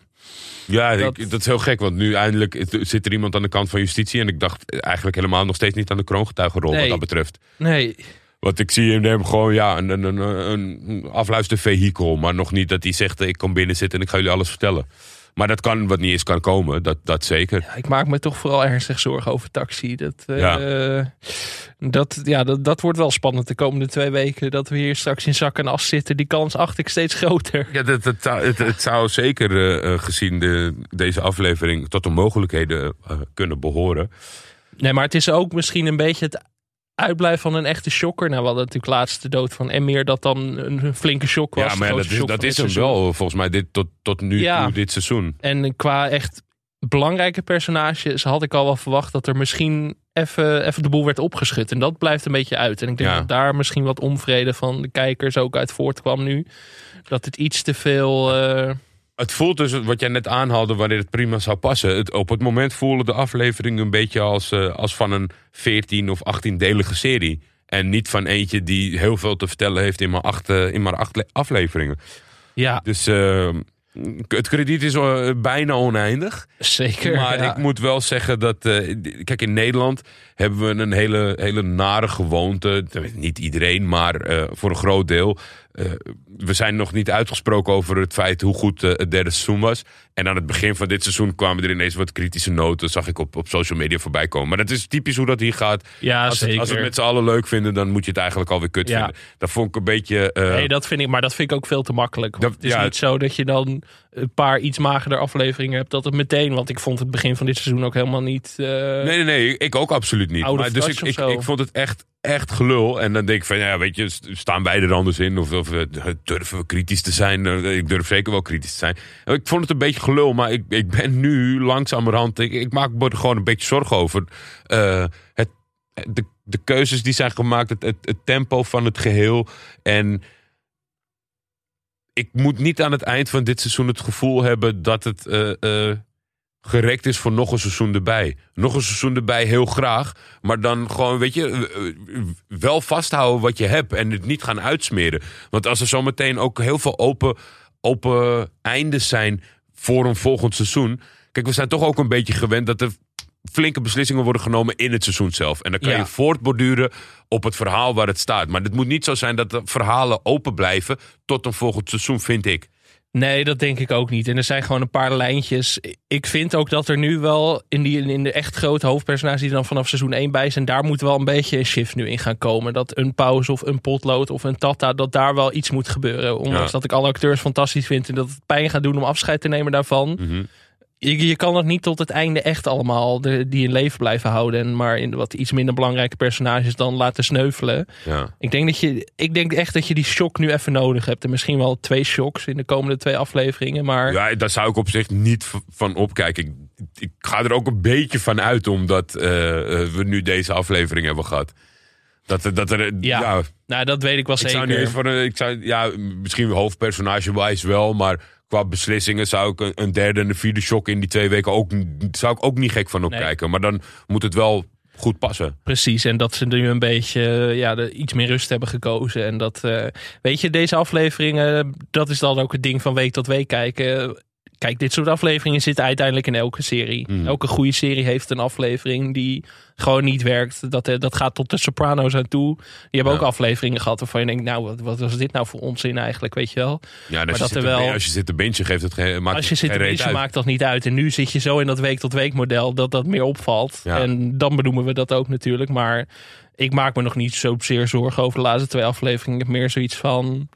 Ja, Dat- ik- dat is heel gek, want nu eindelijk zit er iemand aan de kant van justitie. En ik dacht eigenlijk helemaal nog steeds niet aan de kroongetuigenrol Nee. wat dat betreft. Nee, Want ik zie in hem gewoon ja, een, een, een, een afluistervehikel. Maar nog niet dat hij zegt, ik kom binnen zitten en ik ga jullie alles vertellen. Maar dat kan, wat niet is, kan komen. Dat, dat zeker. ja, ik maak me toch vooral ernstig zorgen over Taxi. Dat, eh, dat, ja, dat, dat wordt wel spannend de komende twee weken. Dat we hier straks in zak en as zitten. Die kans acht ik steeds groter. Ja, dat, het, het zou zeker eh, eh, gezien de, deze aflevering tot de mogelijkheden kunnen behoren. Nee, maar het is ook misschien een beetje het uitblijft van een echte shocker. Nou, we hadden natuurlijk laatst de dood van Emir, dat dan een flinke shock was. Ja, maar dat is, dat is hem wel, volgens mij, dit, tot, tot nu ja. toe, dit seizoen. En qua echt belangrijke personages had ik al wel verwacht dat er misschien even, even de boel werd opgeschud. En dat blijft een beetje uit. En ik denk dat daar misschien wat onvrede van de kijkers ook uit voortkwam nu. Dat het iets te veel... Uh... Het voelt dus, wat jij net aanhaalde, wanneer het prima zou passen. Het, op het moment voelde de aflevering een beetje als, uh, als van een 14 of 18-delige serie. En niet van eentje die heel veel te vertellen heeft in maar acht, uh, in maar acht afleveringen. Ja. Dus het krediet is eh, bijna oneindig. Zeker. Maar ik moet wel zeggen dat. Kijk, in Nederland hebben we een hele, hele nare gewoonte. Niet iedereen, maar voor een groot deel. Uh, we zijn nog niet uitgesproken over het feit hoe goed uh, het derde seizoen was. En aan het begin van dit seizoen kwamen er ineens wat kritische noten. Zag ik op, op social media voorbij komen. Maar dat is typisch hoe dat hier gaat. Ja, als, zeker. Het, als we het met z'n allen leuk vinden, dan moet je het eigenlijk alweer kut ja. vinden. Dat vond ik een beetje. Uh, nee, dat vind ik, maar dat vind ik ook veel te makkelijk. Dat, het is ja, niet zo dat je dan een paar iets magerder afleveringen hebt. Dat het meteen. Want ik vond het begin van dit seizoen ook helemaal niet. nee, nee, nee. Ik ook absoluut niet. Maar, dus ik, ik, ik vond het echt echt gelul. En dan denk ik van, ja, weet je, staan wij er anders in? Of, of durven we kritisch te zijn? Ik durf zeker wel kritisch te zijn. Ik vond het een beetje gelul, maar ik, ik ben nu langzamerhand... Ik, ik maak me er gewoon een beetje zorgen over. Uh, het, de, de keuzes die zijn gemaakt, het, het, het tempo van het geheel. En ik moet niet aan het eind van dit seizoen het gevoel hebben dat het... Uh, gerekt is voor nog een seizoen erbij. Nog een seizoen erbij heel graag. Maar dan gewoon, weet je, wel vasthouden wat je hebt. En het niet gaan uitsmeren. Want als er zometeen ook heel veel open, open eindes zijn voor een volgend seizoen. Kijk, we zijn toch ook een beetje gewend dat er flinke beslissingen worden genomen in het seizoen zelf. En dan kan je voortborduren op het verhaal waar het staat. Maar het moet niet zo zijn dat de verhalen open blijven tot een volgend seizoen, vind ik. Nee, dat denk ik ook niet. En er zijn gewoon een paar lijntjes. Ik vind ook dat er nu wel in, die, in de echt grote hoofdpersonages die er dan vanaf seizoen 1 bij zijn, daar moet wel een beetje een shift nu in gaan komen. Dat een pauze of een potlood of een tata, dat daar wel iets moet gebeuren. Ondanks dat ik alle acteurs fantastisch vind en dat het pijn gaat doen om afscheid te nemen daarvan. Mhm. Je, je, kan het niet tot het einde echt allemaal de, die in leven blijven houden. En maar in wat iets minder belangrijke personages dan laten sneuvelen. Ja. Ik, denk dat je, ik denk echt dat je die shock nu even nodig hebt. En misschien wel twee shocks in de komende twee afleveringen. Maar... Ja, daar zou ik op zich niet van opkijken. Ik, ik ga er ook een beetje van uit omdat uh, we nu deze aflevering hebben gehad. Dat, dat er, ja. ja. nou dat weet ik wel ik zeker. Zou niet eens voor een, ik zou, ja, misschien hoofdpersonage-wijs wel, maar qua beslissingen zou ik een derde en een vierde shock in die twee weken ook, zou ik ook niet gek van opkijken. Nee. Maar dan moet het wel goed passen. Precies, en dat ze nu een beetje ja, de, iets meer rust hebben gekozen. En dat, uh, weet je, deze afleveringen, dat is dan ook het ding van week tot week kijken. Kijk, dit soort afleveringen zitten uiteindelijk in elke serie. Mm. Elke goede serie heeft een aflevering die gewoon niet werkt. Dat, dat gaat tot de Sopranos aan toe. Die hebben Ja. ook afleveringen gehad waarvan je denkt, nou, wat, wat was dit nou voor onzin eigenlijk, weet je wel. Ja, Maar als, dat je er als je zit te bintje geeft het geen, maakt Als je zit te uit. maakt dat niet uit. En nu zit je zo in dat week tot week model dat dat meer opvalt. Ja. En dan benoemen we dat ook natuurlijk. Maar ik maak me nog niet zo zeer zorgen over de laatste twee afleveringen. Ik heb meer zoiets van,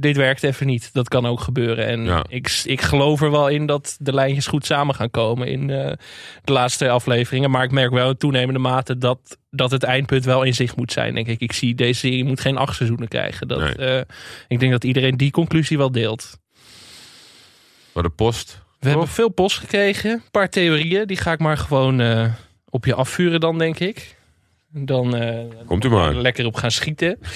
dit werkt even niet. Dat kan ook gebeuren. En Ja. ik, ik geloof er wel in dat de lijntjes goed samen gaan komen in eh, de laatste afleveringen. Maar ik merk wel in toenemende mate dat, dat het eindpunt wel in zicht moet zijn. Denk ik. ik zie deze serie moet geen acht seizoenen krijgen. Dat, Nee. eh, ik denk dat iedereen die conclusie wel deelt. Maar de post. We hebben veel post gekregen. Een paar theorieën. Die ga ik maar gewoon eh, op je afvuren dan, denk ik. Dan eh, Komt u maar. lekker op gaan schieten. <laughs>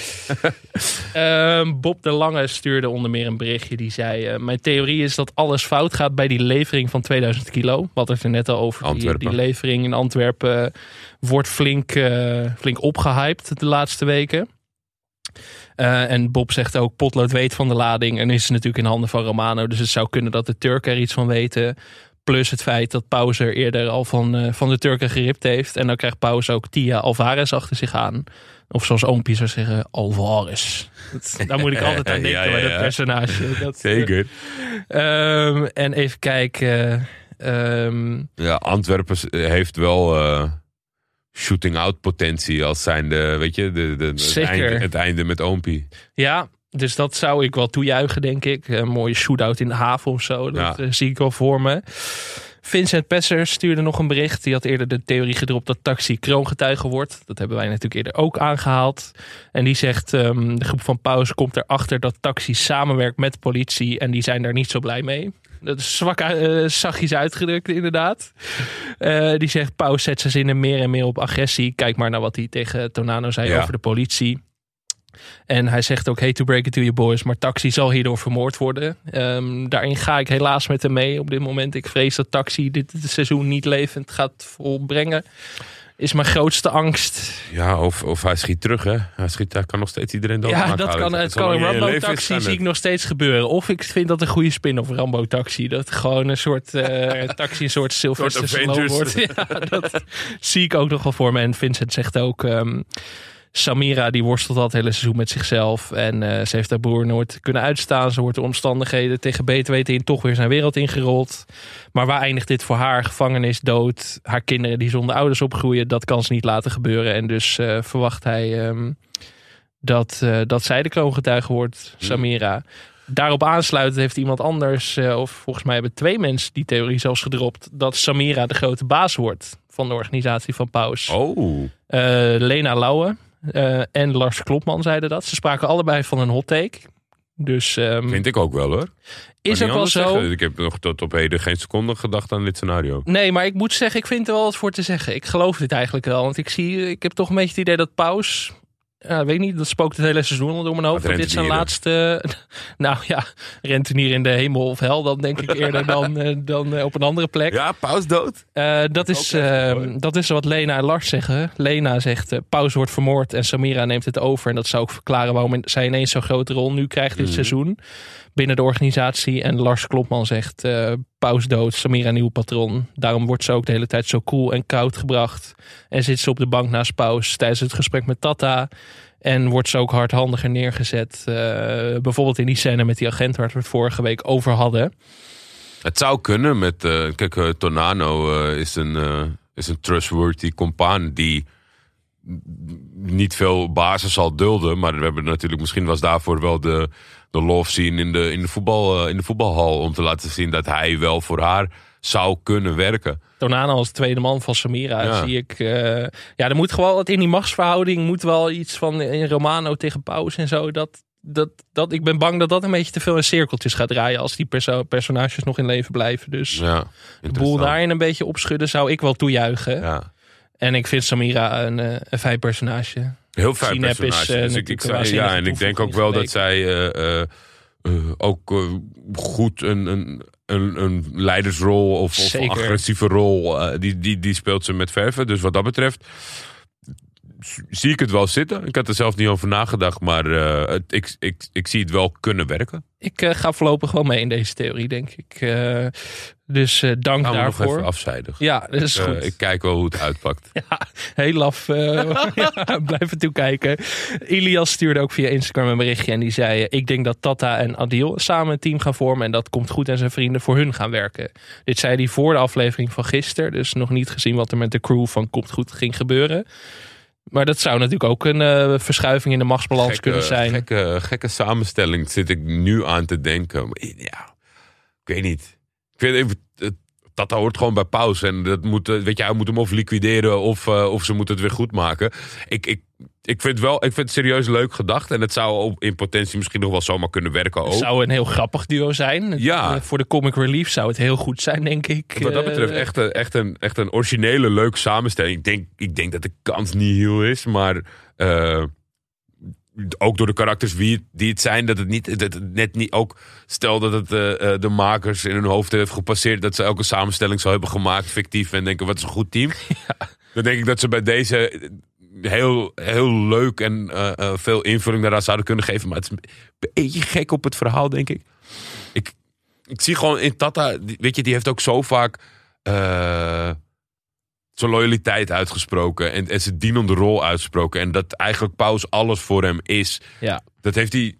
Ehm, Bob de Lange stuurde onder meer een berichtje. Die zei, eh, mijn theorie is dat alles fout gaat bij die levering van 2000 kilo. Wat er net al over. Die, die levering in Antwerpen eh, wordt flink, flink opgehyped de laatste weken. En Bob zegt ook, potlood weet van de lading. En is natuurlijk in handen van Romano. Dus het zou kunnen dat de Turken er iets van weten. Plus het feit dat Pauze er eerder al van, eh, van de Turken geript heeft. En dan krijgt Pauze ook Tia Alvarez achter zich aan. Of zoals Oompje zou zeggen, Alvarez. Dat, daar moet ik altijd aan <laughs> denken Ja, ja, bij dat personage. <laughs> Dat, Zeker. Ehm, en even kijken. ehm, Ja, Antwerpen heeft wel eh, shooting-out potentie als zijnde, weet je, de, de, het, einde, het einde met Oompie. ja, dus dat zou ik wel toejuichen, denk ik. Een mooie shootout in de haven of zo. Dat Ja. eh, zie ik wel voor me. Vincent Pesser stuurde nog een bericht. Die had eerder de theorie gedropt dat Taxi kroongetuige wordt. Dat hebben wij natuurlijk eerder ook aangehaald. En die zegt, um, de groep van Paus komt erachter dat Taxi samenwerkt met politie. En die zijn daar niet zo blij mee. Dat is zwak, uh, zachtjes uitgedrukt inderdaad. Uh, die zegt, Paus zet zijn zinnen meer en meer op agressie. Kijk maar naar wat hij tegen Tonano zei ja. over de politie. En hij zegt ook, hate to break it to you boys, maar Taxi zal hierdoor vermoord worden. Um, daarin ga ik helaas met hem mee op dit moment. Ik vrees dat Taxi dit, seizoen niet levend gaat volbrengen. Is mijn grootste angst. Ja, of, of hij schiet terug, hè? Hij, schiet, hij kan nog steeds iedereen dood Ja, dat kan, het kan. Rambo Taxi zie ik nog steeds gebeuren. Of ik vind dat een goede spin-off Rambo Taxi. Dat gewoon een soort uh, <laughs> taxi, een soort Sylvester Stallone wordt. <laughs> Ja, dat zie ik ook nog wel voor me. En Vincent zegt ook... Um, Samira die worstelt al het hele seizoen met zichzelf. En uh, ze heeft haar broer nooit kunnen uitstaan. Ze wordt de omstandigheden tegen beter weten in toch weer zijn wereld ingerold. Maar waar eindigt dit voor haar? Gevangenis, dood. Haar kinderen die zonder ouders opgroeien. Dat kan ze niet laten gebeuren. En dus uh, verwacht hij um, dat, uh, dat zij de kroongetuige wordt, Samira. Daarop aansluitend heeft iemand anders, of volgens mij hebben twee mensen die theorie zelfs gedropt, dat Samira de grote baas wordt van de organisatie van Paus. Oh. Lena Lauwe, uh, en Lars Klopman zeiden dat. Ze spraken allebei van een hot take. Dus, um, Vind ik ook wel hoor. Is ook wel zo. Zeggen. Ik heb nog tot op heden geen seconde gedacht aan dit scenario. Nee, maar ik moet zeggen, ik vind er wel wat voor te zeggen. Ik geloof dit eigenlijk wel. Want ik zie, ik heb toch een beetje het idee dat Paus ja, weet ik niet, dat spookt het hele seizoen door mijn hoofd. Dit zijn laatste. <laughs> Nou ja, rentenier in de hemel of hel, dan denk ik eerder dan, uh, <laughs> dan uh, op een andere plek. Ja, Paus dood. Uh, dat, is, dat is wat Lena en Lars zeggen. Lena zegt: Paus wordt vermoord en Samira neemt het over. En dat zou ook verklaren waarom zij ineens zo'n grote rol nu krijgt dit mm. seizoen binnen de organisatie. En Lars Klopman zegt: uh, Paus dood, Samira nieuw patron. Daarom wordt ze ook de hele tijd zo koel en koud gebracht. En zit ze op de bank naast Paus tijdens het gesprek met Tata. En wordt ze ook hardhandiger neergezet. Uh, bijvoorbeeld in die scène met die agent waar we het vorige week over hadden. Het zou kunnen met. Uh, kijk, uh, Tonano is, een, is een trustworthy compaan die niet veel basis zal dulden. Maar we hebben natuurlijk, misschien was daarvoor wel de, de love zien in de, in, de voetbal, in de voetbalhal. Om te laten zien dat hij wel voor haar zou kunnen werken. Tonano als tweede man van Samira ja. zie ik. Uh, ja, er moet gewoon wat in die machtsverhouding moet wel iets van in Romano tegen Paus en zo. Dat, dat, dat, ik ben bang dat dat een beetje te veel in cirkeltjes gaat draaien als die perso personages nog in leven blijven. Dus ja, de boel daarin een beetje opschudden zou ik wel toejuichen. Ja. En ik vind Samira een, eh, een fijn personage. Heel fijn personage. Is, dus ik, ik, ja, en ik denk ook wel dat zij uh, ook goed een, een een, een leidersrol of, of een agressieve rol. Uh, die, die, die speelt ze met verven. Dus wat dat betreft zie ik het wel zitten. Ik had er zelf niet over nagedacht, maar uh, het, ik, ik, ik zie het wel kunnen werken. Ik uh, ga voorlopig wel mee in deze theorie, denk ik. Uh, dus dank Gaan we daarvoor. nog even afzijdig. Ja, dat is goed. ik kijk wel hoe het uitpakt. <laughs> ja, heel laf. <laughs> ja, blijven toekijken. Ilias stuurde ook via Instagram een berichtje en die zei... ik denk dat Tata en Adil samen een team gaan vormen... en dat komt goed en zijn vrienden voor hun gaan werken. Dit zei hij voor de aflevering van gisteren. Dus nog niet gezien wat er met de crew van Komt Goed ging gebeuren. Maar dat zou natuurlijk ook een uh, verschuiving in de machtsbalans gekke, kunnen zijn. Gekke, gekke samenstelling zit ik nu aan te denken. Ja, ik weet niet. Ik weet even, dat hoort gewoon bij pauze. En dat moet, weet je, hij moet hem of liquideren of, uh, of ze moeten het weer goed maken. Ik, ik, ik vind het wel, ik vind het serieus leuk gedacht. En het zou in potentie misschien nog wel zomaar kunnen werken ook. Het zou een heel grappig duo zijn. Ja. Voor de comic relief zou het heel goed zijn, denk ik. Wat dat betreft echt een, echt een, echt een originele, leuke samenstelling. Ik denk, ik denk dat de kans niet heel is, maar... Uh, ook door de karakters wie, die het zijn, dat het niet, dat het net niet ook, stel dat het uh, de makers in hun hoofd heeft gepasseerd, dat ze elke samenstelling zou hebben gemaakt, fictief, en denken: wat is een goed team. <laughs> Ja. Dan denk ik dat ze bij deze heel, heel leuk en uh, uh, veel invulling daaraan zouden kunnen geven. Maar het is een beetje gek op het verhaal, denk ik. Ik, ik zie gewoon in Tata, weet je, die heeft ook zo vaak zijn loyaliteit uitgesproken. En, en zijn dienende rol uitgesproken. En dat eigenlijk Paus alles voor hem is. Ja. Dat heeft hij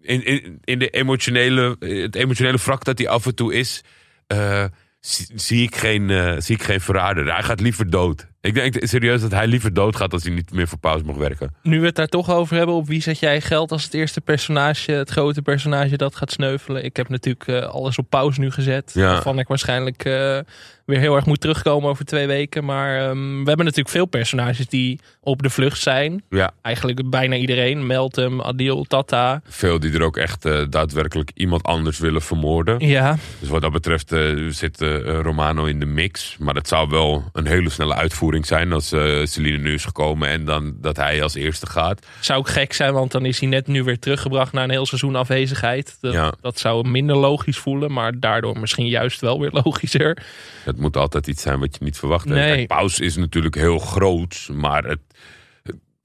in, in, in de emotionele, het emotionele wrak dat hij af en toe is. Uh, zie, zie, ik geen, uh, zie ik geen verrader. Hij gaat liever dood. Ik denk serieus dat hij liever doodgaat als hij niet meer voor pauze mag werken. Nu we het daar toch over hebben, op wie zet jij geld als het eerste personage, het grote personage dat gaat sneuvelen? Ik heb natuurlijk eh, alles op pauze nu gezet. Ja. Waarvan ik waarschijnlijk eh, weer heel erg moet terugkomen over twee weken. Maar ehm, we hebben natuurlijk veel personages die op de vlucht zijn. Ja, Eigenlijk bijna iedereen. Meltem, Adil, Tata. veel die er ook echt eh, daadwerkelijk iemand anders willen vermoorden. Ja, Dus wat dat betreft zit Romano in de mix. Maar dat zou wel een hele snelle uitvoering zijn als eh Celine nu is gekomen en dan dat hij als eerste gaat. zou ook gek zijn, want dan is hij net nu weer teruggebracht na een heel seizoen afwezigheid. Dat, Ja. dat zou minder logisch voelen, maar daardoor misschien juist wel weer <laughs> logischer. Het moet altijd iets zijn wat je niet verwacht. Nee. Kijk, Paus is natuurlijk heel groot, maar het,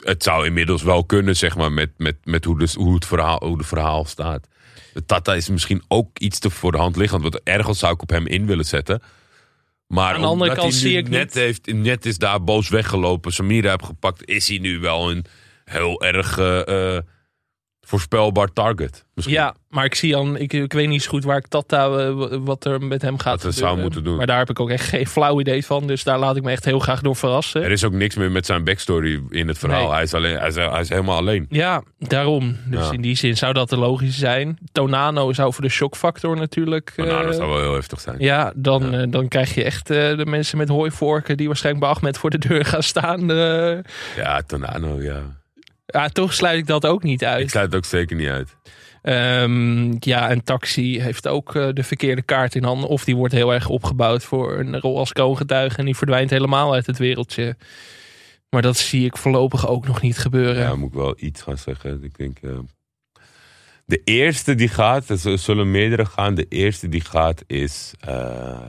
het zou inmiddels wel kunnen, zeg maar, met, met, met hoe, de, hoe, het verhaal, hoe de verhaal staat. Tata is misschien ook iets te voor de hand liggend, want ergens zou ik op hem in willen zetten. Maar Aan de andere omdat kant zie ik net, niet- heeft, net is daar boos weggelopen, Samira heeft gepakt, is hij nu wel een heel erg eh, voorspelbaar target. Misschien. Ja, maar ik zie dan, ik, ik weet niet zo goed waar ik Tata, eh, wat er met hem gaat er zou moeten doen. Maar daar heb ik ook echt geen flauw idee van, dus daar laat ik me echt heel graag door verrassen. Er is ook niks meer met zijn backstory in het verhaal. Nee. Hij, is alleen, hij, is, hij is helemaal alleen. Ja, daarom. Dus Ja. in die zin zou dat de logische zijn. Tonano zou voor de shockfactor natuurlijk. Eh, dat zou wel heel heftig zijn. Ja, dan, Ja. eh, dan krijg je echt de mensen met hooivorken die waarschijnlijk bij Ahmed voor de deur gaan staan. Ja, Tonano, ja. Ja, toch sluit ik dat ook niet Ik uit. sluit het ook zeker niet uit. Ehm, ja, en Taxi heeft ook eh, de verkeerde kaart in handen. Of die wordt heel erg opgebouwd voor een rol als kroongetuige en die verdwijnt helemaal uit het wereldje. Maar dat zie ik voorlopig ook nog niet gebeuren. Ja, moet ik wel iets gaan zeggen. Ik denk... eh, de eerste die gaat, er zullen meerdere gaan. De eerste die gaat is... eh,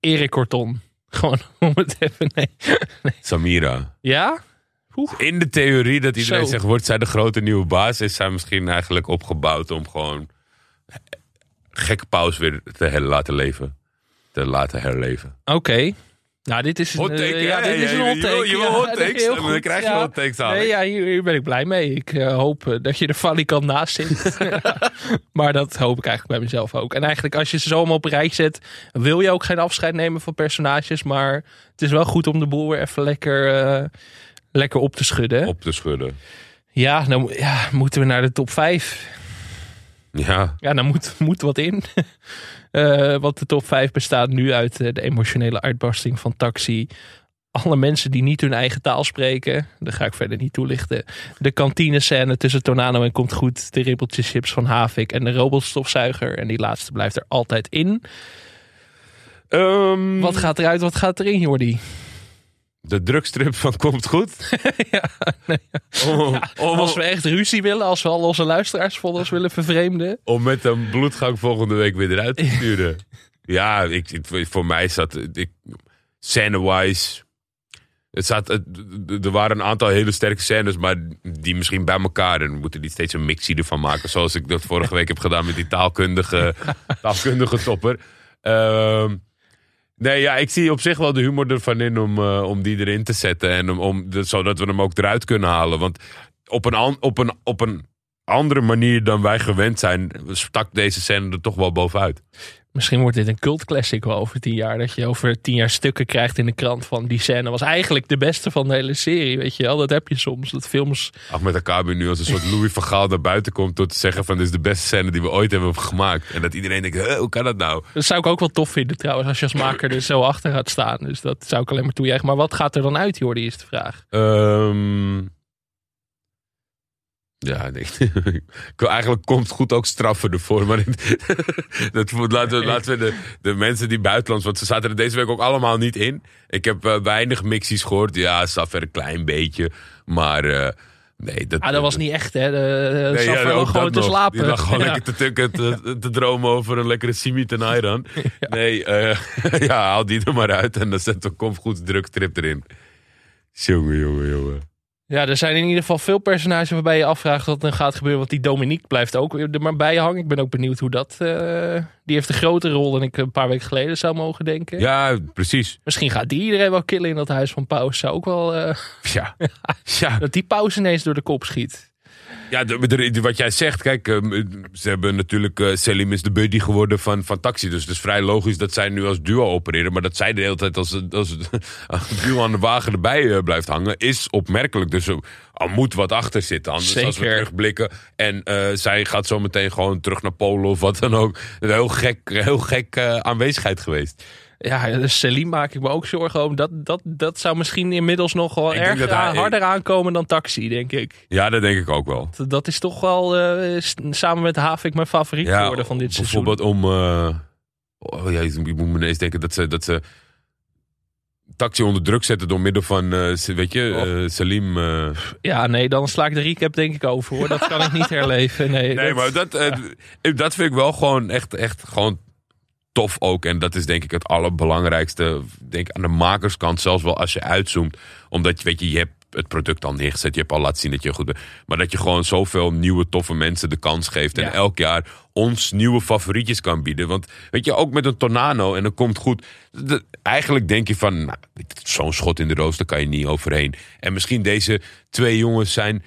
Erik Corton. <laughs> Gewoon om het even. Nee. Samira. Ja? In de theorie dat iedereen Zo. zegt, wordt zij de grote nieuwe baas, is zij misschien eigenlijk opgebouwd om gewoon gekke paus weer te laten leven. Te laten herleven. Oké. Nou, dit is een, Hot take, eh, ja, dit is een hot je take. wil- je wil Ja, hot dat takes, is <laughs> heel en dan krijg je ja. hot takes aan. Nee, ja, hier, hier ben ik blij mee. Ik eh, hoop eh, dat je er valikant naast zit. <laughs> maar dat hoop ik eigenlijk bij mezelf ook. En eigenlijk als je ze zo allemaal op een rij zet, wil je ook geen afscheid nemen van personages. Maar het is wel goed om de boel weer even lekker, lekker op te schudden. Op te schudden. Ja, dan mo- ja, moeten we naar de top 5. Ja, Ja, daar moet, moet wat in. <laughs> Eh, want de top 5 bestaat nu uit eh, de emotionele uitbarsting van Taxi. Alle mensen die niet hun eigen taal spreken. Dat ga ik verder niet toelichten. De kantinescène tussen Tornado en Komt Goed. De ribbeltjes chips van Havik en de robotstofzuiger. En die laatste blijft er altijd in. Ehm, Wat gaat eruit, wat gaat erin, Jordi? De drugstrip van Komt Goed. <laughs> ja, nee, Om, om, als we echt ruzie willen, als we al onze luisteraars voor ons willen vervreemden. om met een bloedgang volgende week weer eruit te sturen. ja, ik, ik- voor mij zat... Ik, scène-wise... Het zat, het- er waren een aantal hele sterke scènes, maar die misschien bij elkaar. En we moeten niet steeds een mixie ervan maken. Zoals ik dat vorige week heb gedaan met die taalkundige, <laughs> taalkundige topper. Ehm, nee, ja, ik zie op zich wel de humor ervan in om, eh, om die erin te zetten. En om, om, zodat we hem ook eruit kunnen halen. Want op een, an- op, een, op een andere manier dan wij gewend zijn, stak deze scène er toch wel bovenuit. Misschien wordt dit een cult classic wel over tien jaar. Dat je over tien jaar stukken krijgt in de krant van die scène was eigenlijk de beste van de hele serie. Weet je wel, dat heb je soms. Dat films. Ahmed Akabi nu als een soort <laughs> Louis van Gaal naar buiten komt door te zeggen van dit is de beste scène die we ooit hebben gemaakt. En dat iedereen denkt, "Huh, hoe kan dat nou? Dat zou ik ook wel tof vinden trouwens, als je als maker er zo achter gaat staan. Dus dat zou ik alleen maar toejuichen. Maar wat gaat er dan uit, Jordi, is de vraag. Ehm, ja, nee. <laughs> eigenlijk komt goed ook straffen ervoor. Maar <laughs> dat, laten we, laten we de, de mensen die buitenlands... Want ze zaten er deze week ook allemaal niet in. Ik heb eh, weinig mixies gehoord. Ja, Saffer een klein beetje. Maar eh, nee, dat... Ah, dat was niet echt, hè? De, Nee, ja, lag gewoon te nog. slapen. Die lag gewoon Ja. lekker te tukken, te, te dromen over een lekkere Simit en Ayran. Nee, eh, <laughs> ja, haal die er maar uit en dan zet een kom goed druktrip erin. Jongen, jongen, jongen. Ja, er zijn in ieder geval veel personages waarbij je afvraagt wat er gaat gebeuren. Want die Dominique blijft ook er maar bij hangen. Ik ben ook benieuwd hoe dat... eh, die heeft een grotere rol dan ik een paar weken geleden zou mogen denken. Ja, precies. Misschien gaat die iedereen wel killen in dat huis van Paus. Zou ook wel... eh, Ja, <laughs> ja. dat die Paus ineens door de kop schiet. Ja, de- de- de- wat jij zegt, kijk, eh, ze hebben natuurlijk, eh, Selim is de buddy geworden van, van Taxi. Dus het is vrij logisch dat zij nu als duo opereren. Maar dat zij de hele tijd als, als, <laughs> duo aan de wagen erbij eh, blijft hangen, is opmerkelijk. Dus er er moet wat achter zitten. Anders als we terugblikken en eh, zij gaat zo meteen gewoon terug naar Polen of wat dan ook. Een heel gek, heel gek eh, aanwezigheid geweest. Ja, dus Celine maak ik me ook zorgen om. Dat, dat, dat zou misschien inmiddels nog wel Ik erg hij- harder aankomen dan Taxi, denk ik. Ja, dat denk ik ook wel. Dat- Dat is toch wel eh, samen met Havik mijn favoriet geworden van dit seizoen. Bijvoorbeeld om. eh, oh, ja, ik moet me ineens denken dat ze, dat ze. Taxi onder druk zetten door middel van. ze- weet je, Oh. eh, Salim. Ja, nee, dan sla ik de recap denk ik over hoor. Dat kan ik niet <laughs> herleven. Nee, Nee, dat- maar dat, dat vind ik wel gewoon echt, echt gewoon tof ook. En dat is denk ik het allerbelangrijkste. Denk aan de makerskant, zelfs wel als je uitzoomt. Omdat je, weet je, je hebt het product al neergezet. Je hebt al laten zien dat je goed bent. Maar dat je gewoon zoveel nieuwe toffe mensen de kans geeft. En Ja. elk jaar ons nieuwe favorietjes kan bieden. Want weet je, ook met een Tornado en dat komt goed. De- eigenlijk denk je van, nou, zo'n schot in de roos, daar kan je niet overheen. En misschien deze twee jongens zijn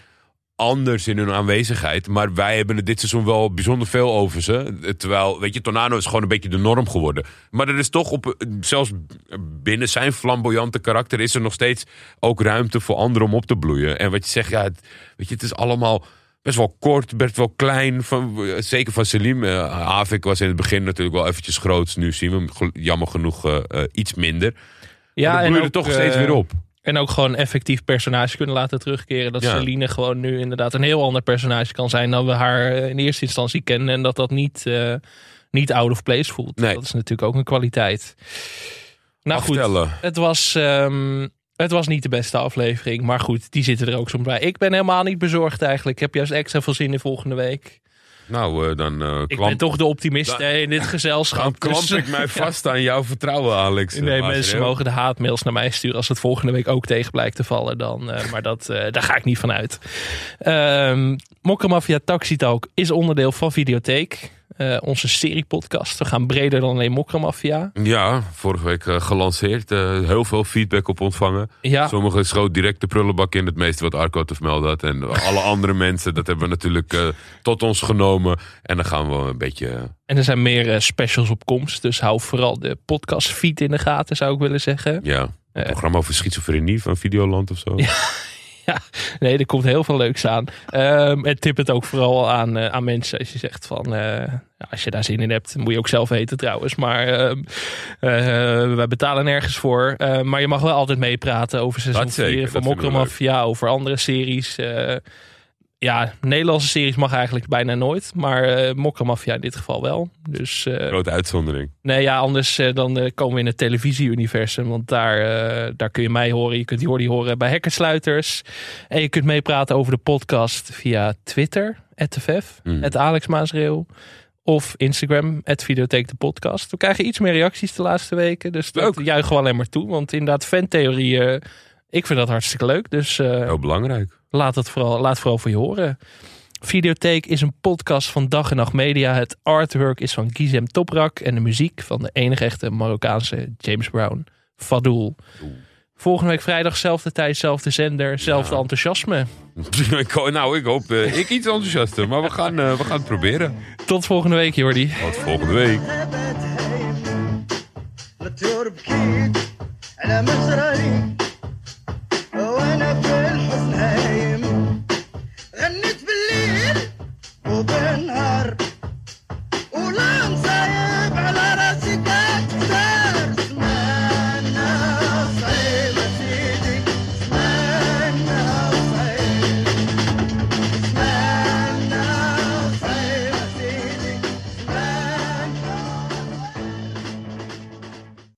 anders in hun aanwezigheid. Maar wij hebben het dit seizoen wel bijzonder veel over ze. Terwijl, weet je, Tornado is gewoon een beetje de norm geworden. Maar er is toch op, zelfs binnen zijn flamboyante karakter... is er nog steeds ook ruimte voor anderen om op te bloeien. En wat je zegt, ja, het, weet je, het is allemaal best wel kort, best wel klein. Van, zeker van Selim. Eh Havik was in het begin natuurlijk wel eventjes groots. Nu zien we hem jammer genoeg eh, eh, iets minder. ja, Ja, en ook, er toch steeds weer op. En ook gewoon effectief personage kunnen laten terugkeren. Dat Ja. Celine gewoon nu inderdaad een heel ander personage kan zijn dan we haar eh, in eerste instantie kennen. En dat dat niet, eh, niet out of place voelt. Nee. Dat is natuurlijk ook een kwaliteit. Nou goed, Aftellen. het was, ehm, het was niet de beste aflevering. Maar goed, die zitten er ook soms bij. Ik ben helemaal niet bezorgd eigenlijk. Ik heb juist extra veel zin in volgende week. Nou, eh, dan eh Ik ben toch de optimist Dan- in dit dan gezelschap. klamp Dus, ik mij <laughs> vast aan jouw vertrouwen, Alex. Nee, Maar mensen mogen de haatmails naar mij sturen als het volgende week ook tegen blijkt te vallen. Dan, eh, maar dat, eh, daar ga ik niet van uit. Mokkermafia Taxi Talk is onderdeel van Videotheek. Eh, onze seriepodcast. We gaan breder dan alleen Mokkermafia. Ja, vorige week eh, gelanceerd. eh, heel veel feedback op ontvangen. Ja, Sommigen schoot direct de prullenbak in. Het meeste wat Arco te vermelden had. En alle andere <laughs> mensen, dat hebben we natuurlijk tot ons genomen. En dan gaan we een beetje... en er zijn meer specials op komst. Dus hou vooral de podcast feed in de gaten, zou ik willen zeggen. ja, een programma over schizofrenie van Videoland of zo. <laughs> Nee, er komt heel veel leuks aan. Ehm, en tip het ook vooral aan, eh, aan mensen als je zegt van... eh, ja, als je daar zin in hebt, moet je ook zelf weten trouwens. Maar ehm eh, wij betalen nergens voor. Maar je mag wel altijd meepraten over seizoen Dat zeker, 4 dat van we Mokromafia, over andere series. Ja, Nederlandse series mag eigenlijk bijna nooit. Maar Mokromafia in dit geval wel. Dus eh, Grote uitzondering. Nee, ja, anders eh, dan komen we in het televisie-universum. Want daar, daar kun je mij horen. Je kunt Jordi horen bij Hackersluiters. En je kunt meepraten over de podcast via Twitter, @tff, Hmm. Alex Maasreel. Of Instagram, Videotheek de podcast. We krijgen iets meer reacties de laatste weken. Dus dat juichen we alleen maar toe. Want inderdaad, fantheorieën, ik vind dat hartstikke leuk. Dus Heel belangrijk Laat het vooral, laat vooral voor je horen. Videotheek is een podcast van Dag en Nacht Media. Het artwork is van Gizem Toprak. En de muziek van de enige echte Marokkaanse James Brown. Fadoul. Volgende week vrijdag, zelfde tijd, zelfde zender, zelfde Ja. enthousiasme. Ik ho- <laughs> nou, ik hoop eh, ik iets enthousiaster. Maar we gaan, eh, we gaan het proberen. Tot volgende week, Jordi. Tot volgende week. لا تربكي على مزرعي